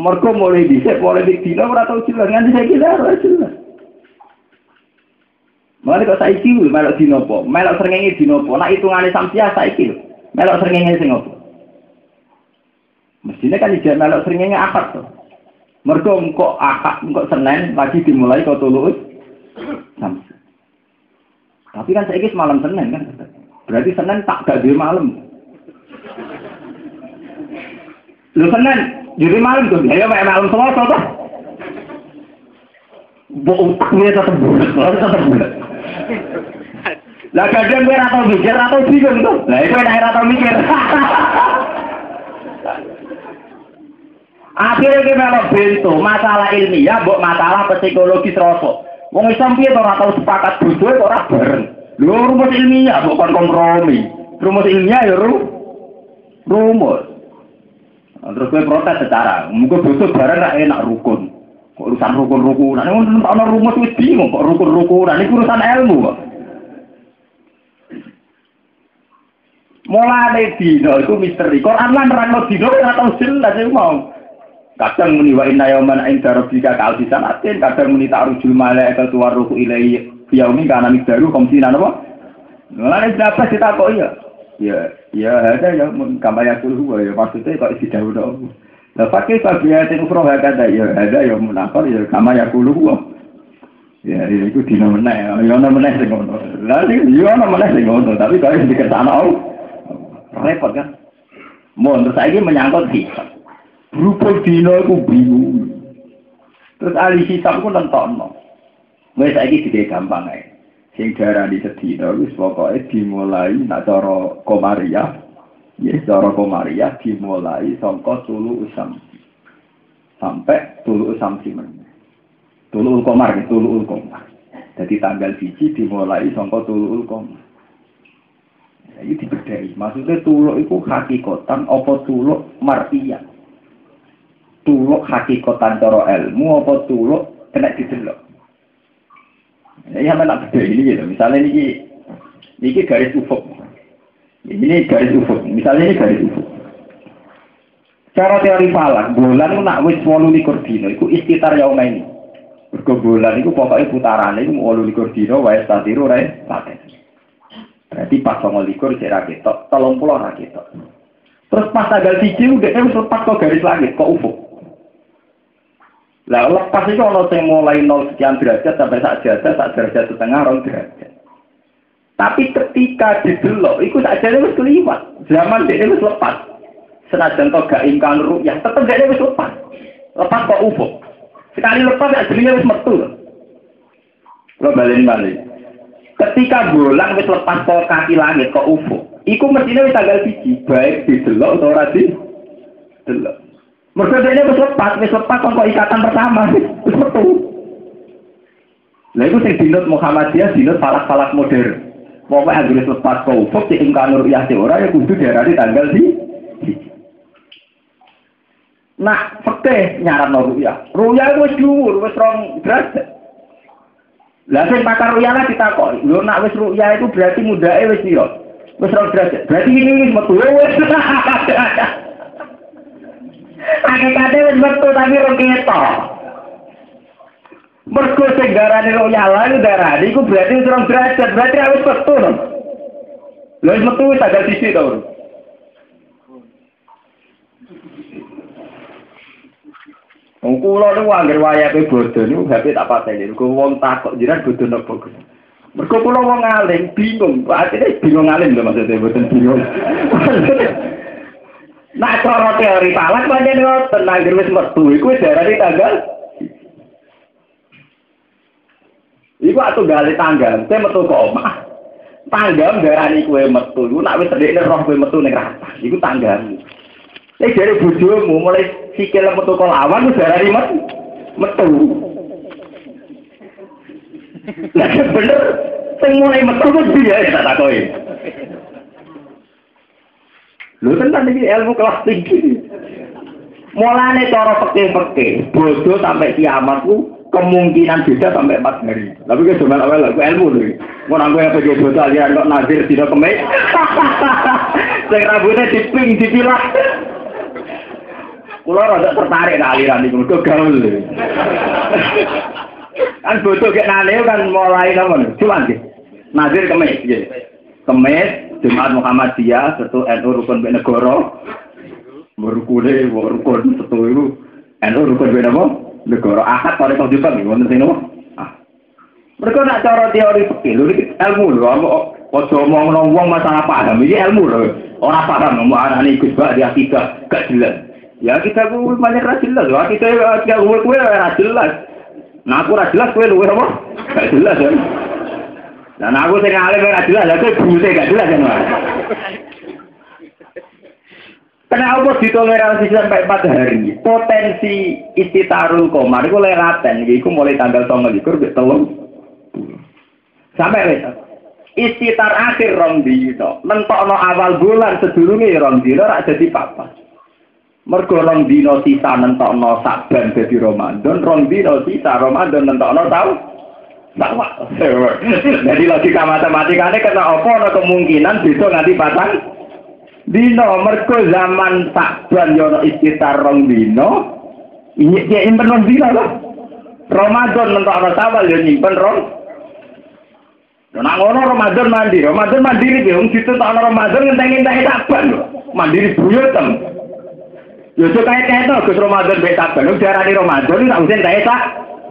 Mergo mulai dhisik mulai di dina ora tau jelas nganti saiki ora jelas. Mulane kok saiki lho melok dina apa? Melok srengenge dina apa? Nek hitungane samsia saiki lho. Melok srengenge sing apa? Mestinya kan ijazah melok srengenge akad tuh. Mergo engko akad engko Senin lagi dimulai kok tulus samsia. Tapi kan saya malam Senin kan. Berarti Senin tak gak malam. Lu Senin jadi malam tuh. Ya kayak malam Selasa tuh. Utaknya tetap bulat, tetap bulat. Lah kadang gue atau mikir atau bingung tuh. Lah itu yang atau mikir. Akhirnya kita melok bento masalah ilmiah, buat masalah psikologis rosok. Wong Islam piye ora tau sepakat bodoh ora bareng. Lho rumus ilmiah bukan kompromi. Rumus ilmiah ya ru rumus. Terus gue protes secara, mungkin bodoh bareng ra enak rukun. Urusan rukun-rukun. Nah, ana rumus wis bingung kok rukun-rukun. Nah, urusan ilmu kok. Mulai dino itu misteri. Quran lan nerangno dino ora tau jelas mau. Kadang muni wa inna yauman inda rabbika ka alfi sanatin, kadang muni ta'rujul malaika tuwar ruhu ilaihi yaumi kana migdaru komsina napa? Mulane dapat kok ya. Ya, ya ada ya kama ya kulu ya maksudnya kok isi dawuh. Lah pakai bagian ukro ada ya ada ya munafar ya kama ya kulu Ya, ya itu dina meneh, ya ana meneh sing ngono. Lah ya ana meneh sing ngono, tapi kok dikersana repot kan. Mau terus saiki menyangkut hisab. Berupul dino itu bingung. Terus ahli hisab itu nentokno. Wes saiki dike gampang ae. Sing di sedina wis pokoke dimulai nak cara komaria. Ya cara komaria dimulai sangka tulu usam. Sampai tulu usam simen. Tulu komar, tulu komar. Jadi tanggal biji dimulai sangka tulu komar. Ini dibedai. Maksudnya tuluk itu hakikotan apa tuluk martiyah tuluk hakikatan cara ilmu apa tuluk kena didelok. Ya mana beda ini gitu. Misalnya ini ini garis ufuk. Ini garis ufuk. Misalnya ini garis ufuk. Cara teori falak, bulan itu nak wis walu likur dino, itu istitar yauma ini. Berko bulan itu pokoknya putaran itu walu likur dino, wae statiru, rai, paten. Berarti pas sama likur, cek raketok, tolong pulau raketok. Terus pas tanggal tiga, udah kan lepas kok garis langit, kok ufuk. Lah lepas itu kalau saya mulai nol sekian derajat sampai sak derajat, sak derajat setengah, rong derajat. Tapi ketika didelok, itu saja itu keliwat. Zaman dia itu lepas. Senajan to gak ingkang yang tetap dia itu lepas. Lepas kok ufuk. Sekali lepas ya jadinya wis metu. Lo balik balik. Ketika bulan wis lepas ke kaki langit kok ufuk. Iku mestinya wis tanggal biji, baik didelok atau ora delok. Mereka dia wis lepas, wis lepas kok ikatan pertama, wis metu. Lah itu sing dinut Muhammadiyah dinut falak-falak modern. Pokoknya harus lepas kau ufuk, si imkanur iya si ora ya kudu daerah di tanggal di. Nah, pekeh nyaran no ruya. Ruya itu dhuwur, wis rong derajat. Lah sing pakar ruya lah kita kok. Lho nak wis ruya itu berarti mudake wis piro? Wis rong derajat. Berarti ini wis metu wis. Hakikate wis metu tapi ora ketok. Mergo sing darane lo nyala iku darane iku berarti terus derajat, berarti harus metu to. Lha metu wis tanggal sisi to. Wong kula niku anggere wayahe bodho niku HP tak pateni. Mergo wong takok jiran bodho napa. Mergo kula wong alim bingung, atine bingung alim lho maksudnya boten bingung. Nah cara teori palak pancen ngoten anggere wis metu wis darani tanggal Iku atuh gale tanggal, kowe metu ke omah. Tanggal darani kowe metu, iku nak wis sedekne roh kowe metu ning rata. Iku tanggal. Nek dari bojomu mulai sikil metu kok lawan wis darani met metu. Lah bener sing mulai metu kok dia tak takoki. Lho tenan iki ilmu kelas tinggi. Mulane cara pekeh-pekeh, bodoh sampai kiamat kemungkinan beda sampai empat hari. Tapi kan cuma awal aku ilmu nih. Mau nanggung yang pergi dosa aliran kok nazir tidak kemek. Saya rambutnya diping dipilah. Kulo rada tertarik nah aliran itu, kok gaul. kan bodoh kayak nane kan mulai namun, cuman sih. Nazir kemek, ya. Kemek, Jumat Muhammadiyah, satu NU rukun ben negara. Merukune, merukun satu itu. NU rukun apa? Negara ahad pada kau juga nih, wonten sing Ah. Mereka nak cara teori lho ilmu lho, ojo omong wong masalah paham, ini ilmu lho. Orang paham, ngomong anak ini Gus Bak, dia tidak, gak jelas. Ya kita ku banyak ra jelas, wah kita ya gue kue ra jelas. Nah aku ra jelas kue luwe apa? Gak jelas kan. Dan aku sing alim ra jelas, aku buse gak jelas kan. Kenapa ditoleransi sampai empat hari? Potensi istitarul komar itu leraten, itu mulai tanggal tanggal likur, telung. Sampai besok. Istitar akhir rong dino, mentokno awal bulan sedurunge rong dino, rak jadi papas. Mergo rong dino sisa nentokno saban dadi Ramadan, rong dino sisa Ramadan nentokno tau sama. Jadi logika matematikanya kena apa ana kemungkinan bisa nganti patang dino mergo zaman saban yo istitar rong dino ini dia impen rong dino lah. Ramadan nentokno tawal yo nyimpen rong Nah ngono Ramadan mandi, Ramadan mandiri ki wong situ tak Ramadan ngenteni-ngenteni lho. Mandiri buyut tem. Yo so kaya kaya tuh Gus Ramadan beta saban, wong diarani Ramadan tak usah tak tak.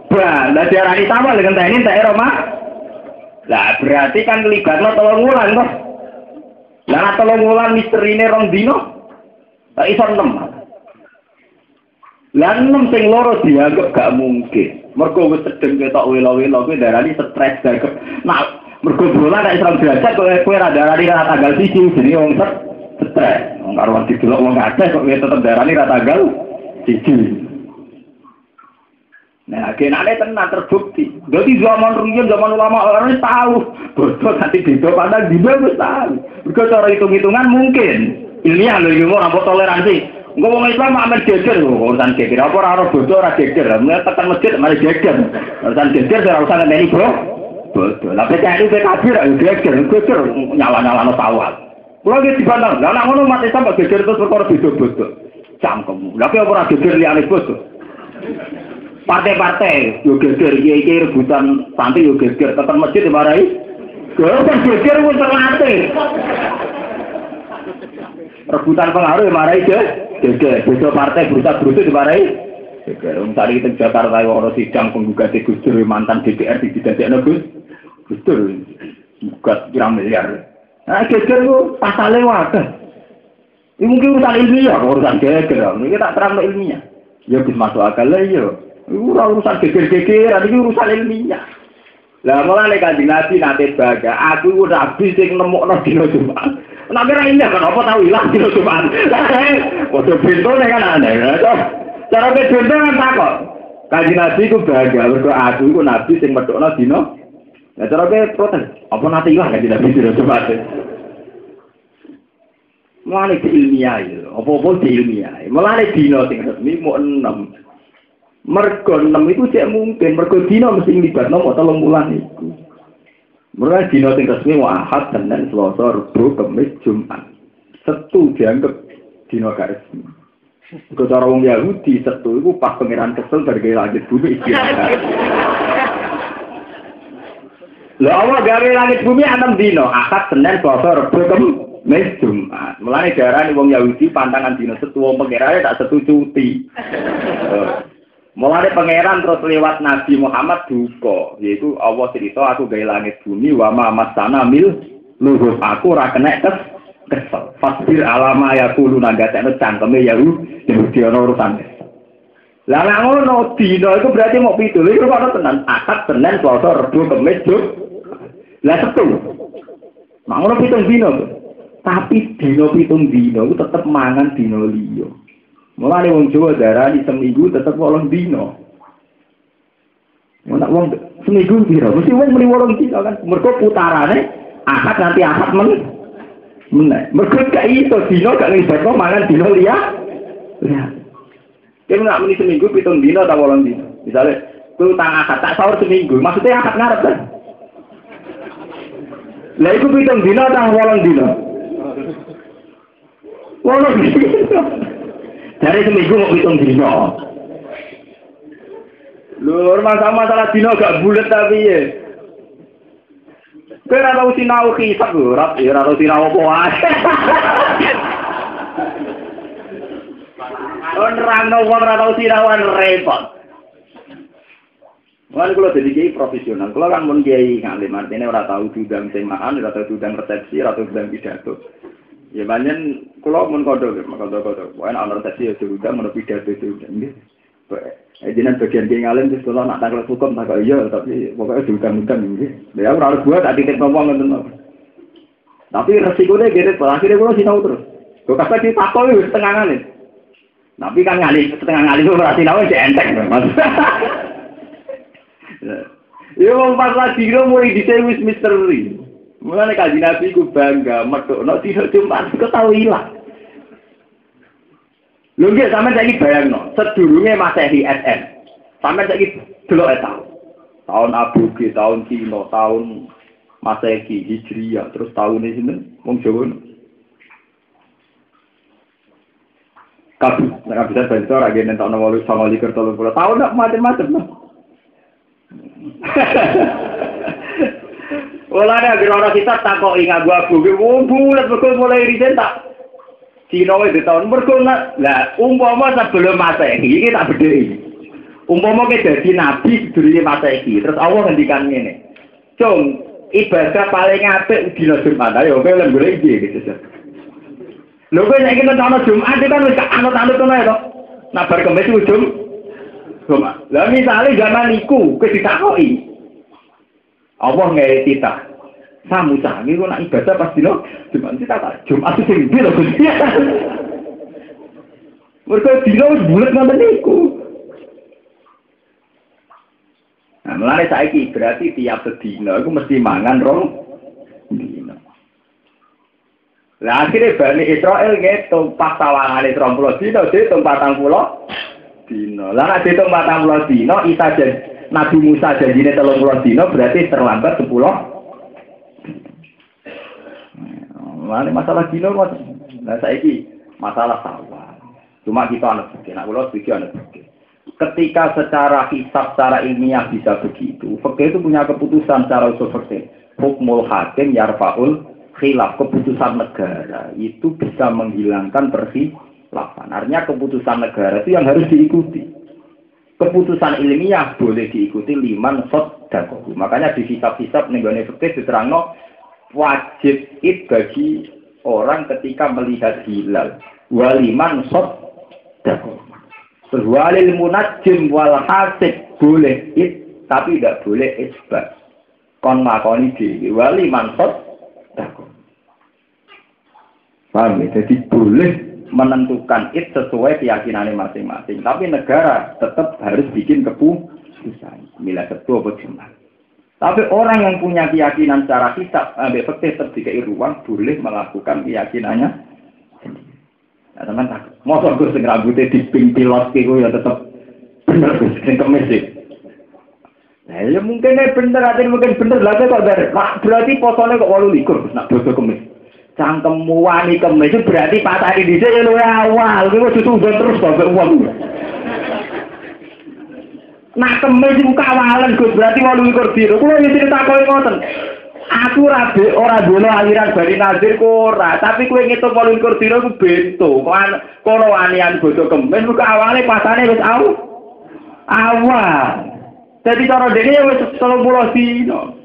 Bah, lah diarani ini teh Roma. Lah berarti kan libatno tolong wulan toh. Lah tolong wulan misterine rong dino. Tak iso enam. Lah enam sing loro dianggap gak mungkin. Mergo wis sedeng ketok welo-welo kuwi darani stres gak. Nah, mergo bulan nek Islam derajat kowe kowe ra darani ra tanggal 1 jenenge wong stres. Wong karo wong didelok wong akeh kok tetep darani ra tanggal 1. Nah, kenane tenan terbukti. Jadi zaman rumiyin zaman ulama orang tahu. Bodoh nanti beda pandang di wis tahu. Cara hitung-hitungan mungkin. Ilmiah lho ilmu ora toleransi. Engko wong Islam amen geger urusan geger. Apa ora ora bodoh ora geger. Mulai tekan masjid mari geger. Urusan geger ora usah ngenteni bro. Bodoh. Lah PKI PKB ra geger, geger nyala-nyalano sawal. Kulo iki dibantah. Lah nek ngono umat Islam geger terus perkara beda bodoh. Cangkem. Lah kok ora geger liyane bodoh. Partai-partai. Yo geger iki rebutan santri yo geger. Tekan masjid dimarahi. Kan geger wis terlatih. Rebutan pengaruh dimarahi ge geger. Beda partai berusaha berusaha dimarahi. Geger. Wong tadi kita Jakarta yo ono sidang penggugat Gus Dur mantan DPR di didadekno Gus. Gus Dur gugat pirang miliar. Nah geger ku pasale wae ini mungkin urusan ilmiah, urusan geger. Ini tak terang ilmiah. Ya bisa masuk akal lah ya. Ura urusan geger-gegeran, ini urusan ilmiah. Lah malah nek kanjeng Nabi nate baga, aku udah habis sing nemokno dina Jumat. Nek ora indah kan apa tau ilang dina Jumat. Padha bentone kan aneh. Cara bentone kan takok. Kanjeng Nabi ku baga, mergo aku iku nabi sing medhokno dina. Lah cara protes, apa nate ilang kanjeng Nabi dina Jumat. Mulane ilmiah apa-apa ilmiah. Mulane dina sing resmi mau enam. Mergo 6 itu cek mungkin, mergo dino mesti libat nomor tolong bulan itu. Mereka dino sing resmi wa ahad, senin, selasa, rebu, kemis, jumat. Setu dianggap dino gak resmi. Kalau cara wong Yahudi, setu itu pas pengiran kesel dari langit bumi istirahat. Lho Allah gawe langit bumi enam dino, akad Senin, Selasa, Rabu, Kamis, Jumat. Mulane diarani wong Yahudi pantangan dino setuwa pangerane tak setu cuti. Mulane pangeran terus lewat Nabi Muhammad duka, yaitu Allah cerita aku gawe langit bumi wa ma masana mil luhur aku ora kena kes kesel. Fasbir alama ya kulo nagatekno cangkeme Yahudi Yahudi ana urusan. Lah nek ngono dino itu berarti mau pitu. Lha kok tenan akad Senin, Selasa, Rabu, Kamis. Lah setu. Mak ngono pitung dino. Tapi dino pitung dino itu tetep mangan dino liya. Mulane wong Jawa darani seminggu tetep wolong dino. Mun wong seminggu piro? Mesti wong muni wolong dino kan. Mergo putarane akad nanti akad men. Meneh. Mergo gak iso dino gak nglibatno mangan dino liya. Ya. Kita nggak muni seminggu pitung dino atau wolong dino. Misalnya, kau utang akad tak sahur seminggu, maksudnya akad ngarep kan? Lah iku pitung dino tang wolong dino. Wolong dino. Dari seminggu mau pitung dino. Lur masalah masalah dino gak bulat tapi ya. Kowe ora tau sinau kisah lho, ora ya ora tau sinau apa wae. Nerangno wong ora tau sinawan repot. Mulai kalau jadi kiai profesional, kalau kan pun kiai ngalim artinya orang tahu dudang semaan, orang tahu dudang resepsi, orang tahu dudang pidato. Ya banyak kalau pun kodok, kodok kodok. Pokoknya orang resepsi ya dudang, orang pidato itu udah. Eh, jinan bagian kiai ngalim terus kalau nak tanggal hukum tak iya, tapi pokoknya dudang ini. Ya harus buat tadi titik ngomong nonton. Tapi resikonya gede, akhirnya kalau sinau terus. Gue kata kita takoi setengah ngalim. Tapi kan ngalim setengah ngalim itu berarti nawa si enteng. Ya wong pas lagi kira mulai dhisik wis misteri. Mulane kaji Nabi ku bangga medhokno tidak Jumat kok tau ilang. Lho nggih sampean saiki bayangno, sedurunge Masehi SM. Sampeyan saiki delok e tahun. Tahun Abuge, tahun Cina, tahun Masehi Hijriah, terus tahun ini sinten? Wong Jawa. Kabeh, nek bisa bantu ora ngene tahun 8 tahun nak macam-macam. Olah ada gerona kita takok ingat gua gue bulat betul mulai riset tak. Cina itu tahun berguna, lah umpama sebelum masa ini kita berdiri. Umpama kita jadi nabi dulu masa ini, terus Allah ngendikan ini. Cung, ibadah paling apik di Jumat, ayo kowe lem golek iki gitu. Lho kowe nek kita ana Jumat kan wis anut-anut ngono ya to. Nah bar kemis ujung Jumat. Lah misale zaman iku kowe ditakoki. Allah nggak titah. Samu sami lu nak ibadah pas dino Jumat kita tak Jumat itu sing dino Gusti. Mereka dino wis bulet ngoten niku. Nah, mulane saiki berarti tiap sedina iku mesti mangan rong. Lah akhirnya Bani Israel gitu, pas tawangane 30 dino, dihitung 40 dino. Lah nek dihitung 40 dino, Isa jadi Nabi Musa janjine 30 dino berarti terlambat 10 Mana masalah dino mas, nah saiki masalah sawah. Cuma kita anak fikih, nak ulo fikih anak fikih. Ketika secara hisab, secara ilmiah bisa begitu, fikih itu punya keputusan secara usul fikih. Hukmul hakim yarfaul khilaf keputusan negara itu bisa menghilangkan perkhilafan. Artinya keputusan negara itu yang harus diikuti. Keputusan ilmiah boleh diikuti liman sot dan Makanya di hisab-hisab negara fikih diterangno wajib id bagi orang ketika melihat hilal. Waliman sot dan Walil munajim wal hasib boleh id tapi tidak boleh isbat. Kon makoni dhewe waliman sot Paham ya? Jadi boleh menentukan it sesuai keyakinannya masing-masing. Tapi negara tetap harus bikin keputusan. Mila ketua Jumat. Tapi orang yang punya keyakinan secara hisap, ambil fikih terdikai ruang, boleh melakukan keyakinannya. Nah, teman tak, motor gue segera di ping pilot gitu ya tetap bener gue sing kemis. Nah, ya mungkin ya bener, ada mungkin bener lah kok dari, berarti posone kok walu likur, nak dosa kemis. Cangkemmu wani kemis itu berarti patah di sini ya lu awal, gue susu terus sampai uang. Nak kemis iku kawalan Gus berarti 28 dino. Kulo yo cerita kowe ngoten. Aku rabe ora dono aliran Bani Nazir ora, tapi kowe ngitung 28 dino ku bento. Kono wanian bodo kemis ku awale pasane wis au. Awal. Jadi cara dene ya wis 30 dino.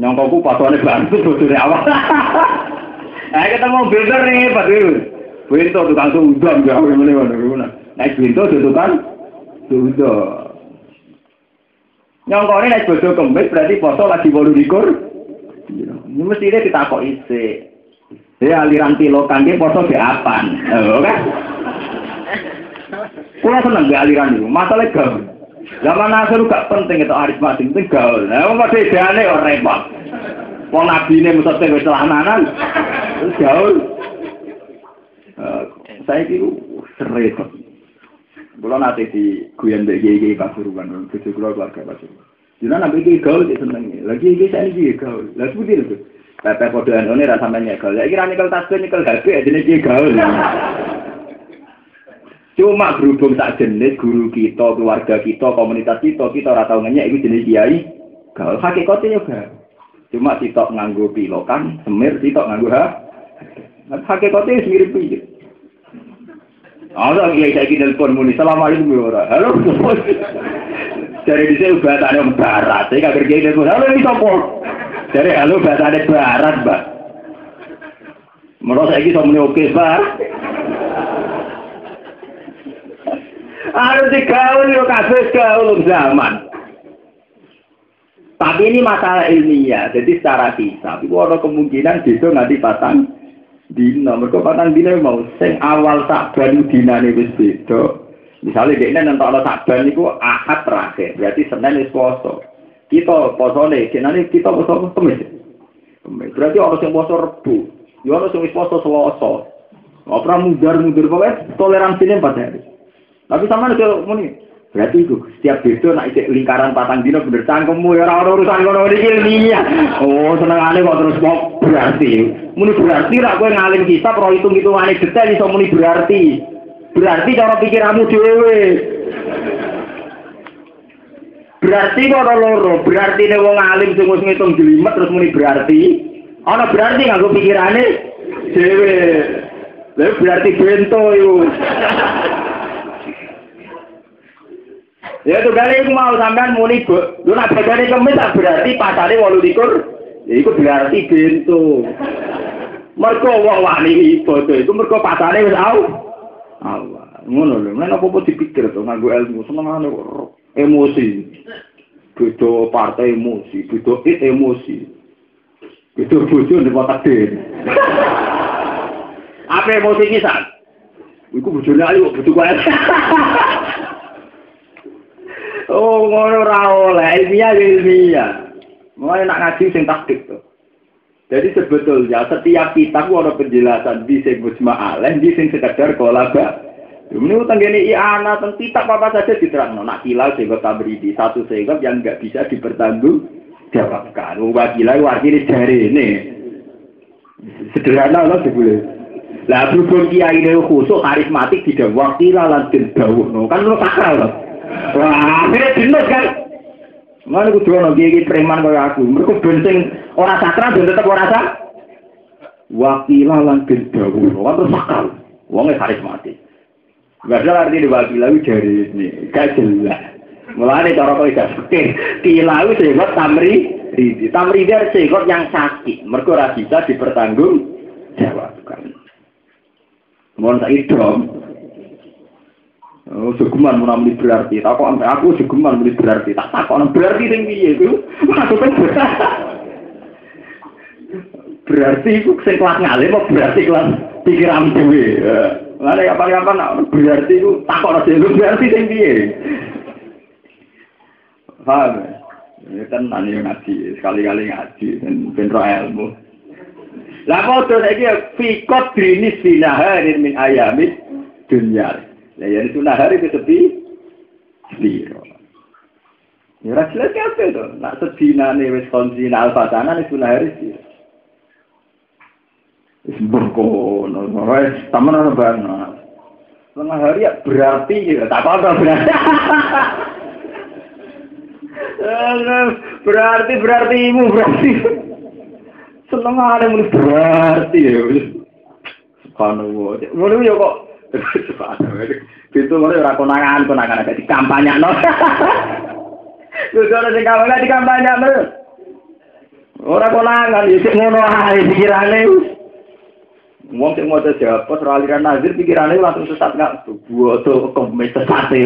Nyongkoku pasane bantu bodone awal. Eh ketemu bener nih, Pak Bento tukang udang gawe ngene ngono. Nek bento tukang sudah. Nyongkone nek bodo kemis berarti poso lagi bolu likur. Ini mesti dia ditakok isi. Ya aliran tilokan dia poso di apan. Oh, kan? Kulo seneng gak aliran itu. Masalah gaul. Zaman akhir gak penting itu aris mati penting gaul. Nah, padha ideane ora repot. Wong nabine mesti wis celananan. Terus gaul. Saya kira seret. Kulo nate di guyon mbek iki Pasuruan, bojo kulo keluarga Pasuruan. Dina nabi iki gaul iki seneng. Lagi iki saya iki gaul. Lah seperti itu. Pepe kodoan ini rasa gaul. Lagi rani kalau tasbih nyekel HP, jadi iki gaul. Cuma berhubung tak jenis guru kita, keluarga kita, komunitas kita, kita ora tau ngenyek iku jenis kiai. Gaul hakikate yo gaul. Cuma sitok nganggo pilokan, semir sitok nganggo ha. Hakikate mirip-mirip. Ada kiai saya kini telepon muni, assalamualaikum ya ora. Halo, dari di sini bahasa ada barat, saya kagak kiai telepon, halo ini sopo. Dari halo bahasa ada barat, mbak. Menurut saya kita muni oke, mbak. Harus digaul yo kafe gaul zaman. Tapi ini masalah ilmiah, jadi secara hisab, itu ada kemungkinan besok nanti pasang dina. Mergo patang dina mau. Sing awal sakban dinane wis beda. Misalnya dia nanti ada sakban itu ahad terakhir. Berarti senin wis poso kita poso nih kinane kita poso kemis. Berarti orang yang poso rebu ya orang yang poso nggak pernah mudar mudar pokoknya toleransi ini empat hari. Tapi sama nih muni berarti itu setiap bedo nak isi lingkaran patang dino bener cangkemmu ya orang urusan kono ini ilmiah oh seneng kok terus kok berarti. Muni berarti rak kowe ngalim kitab ro hitung hitungane detail iso muni berarti. Berarti cara pikiranmu dhewe. Berarti kok loro berarti nek wong alim sing wis ngitung jelimet terus muni berarti. Ana berarti nganggo pikirane? Dhewe. Lha berarti bento yo Ya itu kali mau sampean muni, lu nak bedane kemis berarti pasane 28. Ya iku berarti bento. Mergo wong wani ibadah iku mergo pasane wis au. Allah. Ngono lho, nek apa-apa dipikir to nganggo ilmu senengane emosi. Beda partai emosi, beda emosi. Beda bojo nek otak dhewe. Apa emosi iki sak? Iku bojone ayo butuh kuwi. Oh, ngono ora oleh ilmiah ilmiah. Mulai nak ngaji sing taktik tuh. Jadi sebetulnya setiap kitab ada penjelasan di sing mujma'alaih, di sing sekedar kolaba. Ini utang gini i'ana tentang kitab apa saja diterang. Nak kilau sehingga tabridi, satu sehingga yang nggak bisa dipertanggung jawabkan. Wakilah wakil dari ini. Sederhana loh sebelum. Lah berhubung kiai ini khusus karismatik tidak wakilah lantin dawuh. Kan lo sakral loh. Wah, akhirnya jenis kan. Mana aku juga iki ini preman kayak aku. ben sing ora sastra ben tetep ora sastra. Wakilah lan gendra kulo, kan terus sakal. Wongnya karis mati. Gak arti di wakilah itu dari ini. Gak jelas. Mulanya cara kau tidak suka. Kila itu sehingga tamri. Tamri dia sehingga yang sakit. Mereka bisa dipertanggung. Jawab. Mohon saya dong. Oh, mau namanya berarti. Tak kok aku segeman mau berarti. Tak tak kok berarti tinggi itu. Maksudnya berarti itu sing ngalim apa berarti kelas pikiran dewe. Lah ya kapan-kapan berarti itu nasi itu berarti tinggi. Paham? Ya kan tani ngaji, sekali-kali ngaji dan benro ilmu. Lah kok saiki fikot grinis binaharin min ayamit dunya. Ya itu hari itu sepi. Biro. Ya ora kabeh to. Nak sedinane wis konsin alfatana itu hari sih. Wis wis taman ana bana. Setengah hari ya berarti ya tak apa-apa berarti. berarti berarti imu berarti seneng ada mun berarti ya subhanallah ngono ya kok itu mulai ora konangan konangan ada di kampanye no. Lu ora di kampanye di kampanye no ora konangan ya ngono ae pikirane Wong sing maca jawab ora aliran nazir pikirane langsung sesat nggak buat tuh komis sesat e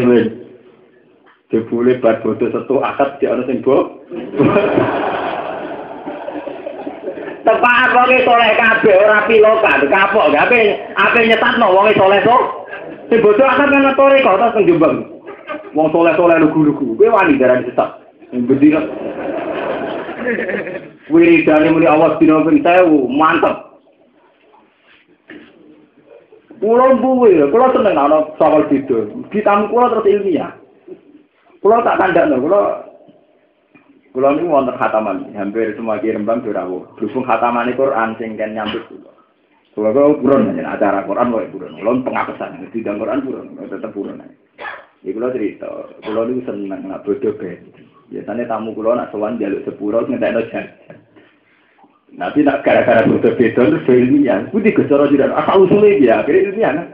Jebule bar bodoh setu akad di ana sing bo. Tepak wong soleh kabeh ora pilokan, kapok gak ape ape nyetatno wong soleh to. Sing bodoh akad kan ngatore kok ta sing Jombang. Wong soleh-soleh lugu-lugu, kowe wani darani sesat. Sing bedhi Wiridane muni awas dina ping 1000, mantep. Kulo buwe, kulo seneng ana soal beda. Ditamu kulo terus ilmiah. Kulo tak kandakno, kulo kulo niku wonten khataman, hampir semua kiai Rembang dirawuh. Berhubung khataman Quran sing kan nyambut kulo. Kulo kok buron acara Quran wae buron. Kulo pengapesan, tidak Quran buron, tetep buron. Ya kulo cerita, kulo niku seneng nak bodo ben. Biasanya tamu kulo nak sowan jaluk sepuro ngentekno jajan. Nanti nak gara-gara bodoh beda terus ilmiah. Kudu digosoro jiran asal usulnya ya, akhirnya ilmiah kan.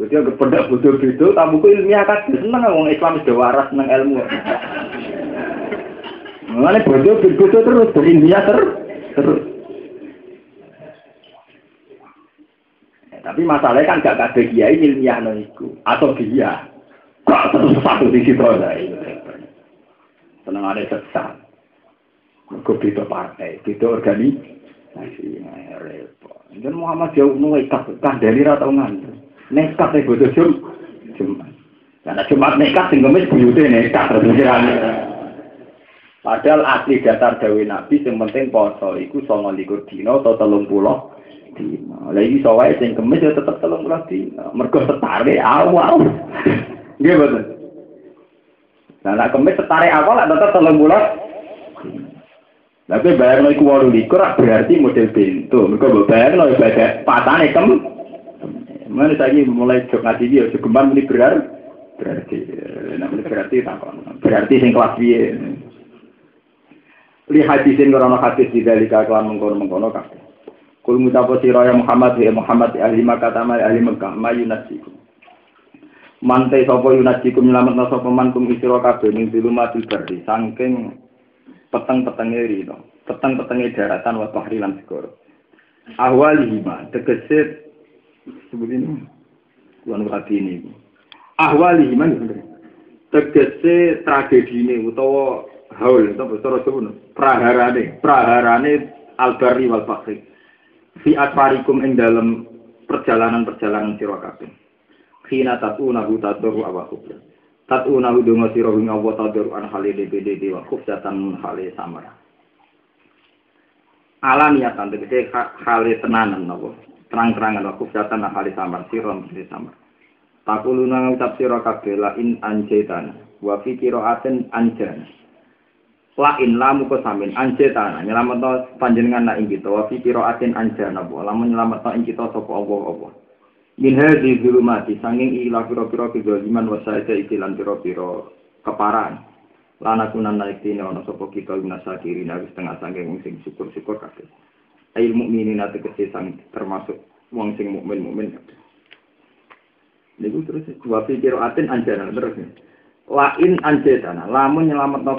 Jadi agak pendak bodoh itu, tamu ku ilmiah kan seneng wong Islam sudah waras seneng ilmu. Mengenai bodoh bodoh terus berilmiah terus terus. Ya, tapi masalahnya kan gak ada kiai ilmiah itu atau dia terus satu di situ aja itu. Seneng ada sesat. Mereka beda partai, beda organisasi, repot. Dan Muhammad jauh nuwe kah dari rata ngantuk nekat ya bodoh jum karena jumat nekat sing kemis buyute nekat terus padahal asli datar dawe nabi yang penting poso iku songo likur dino atau telung pulau dino lah ini soalnya sing kemis ya tetep telung pulau dino mergo setare awal. Dia betul nah nak kemis setare awal lah tetep telung pulau tapi bayar iku walu likur berarti model pintu mereka bayar lo ibadah patane kem. Mana saya mulai jok ngaji dia, jok kembang ini berar, berarti, namanya berarti apa? Berarti sing. Li hadisin korona hadis di dalika kelan mengkono mengkono kabeh. Kul mutapo sira ya Muhammad ya Muhammad ahli Makkah tamal ahli Mekah mayunasikum. Mantai sapa yunasikum nyelametna sapa man kum isira kabeh ning dilumatil bardi saking peteng-petenge rino, peteng-petenge daratan wa bahri lan segara. Ahwalihima tegese sebut ini tuan hati ini ahwali gimana tegese tragedi ini utawa haul atau cara sebut praharane praharane albari wal fakri fi atfarikum ing dalam perjalanan-perjalanan sira kabeh. Khina tatuna hu tadru awaku tatuna hu donga sira ing Allah tadru an hale DPD wa khufdatan hale samara. Alamiatan tegese hale tenanan napa terang-terangan wakuf datan ahli samar sirom di samar. Takuluna ngucap sira kabeh la in anjetana wa fi qiraatin anjana la in lamu ko samin anjetana nyelametno panjenengan nak ing kita. Wa fi qiraatin anjana wa lamun nyelametno ing kita sapa Allah apa min hadhi zulumati sanging ila pira-pira kezaliman wa saida ikilan pira-pira keparan. Lana kunan naik tine ana sapa kita lunasa kiri nabi setengah sanging sing syukur-syukur kabeh. Ail mukminin atau kesesang termasuk wong sing mukmin mukmin Niku terus dua pikir atin anjana terus. Lain anjetana, lamun nyelamat no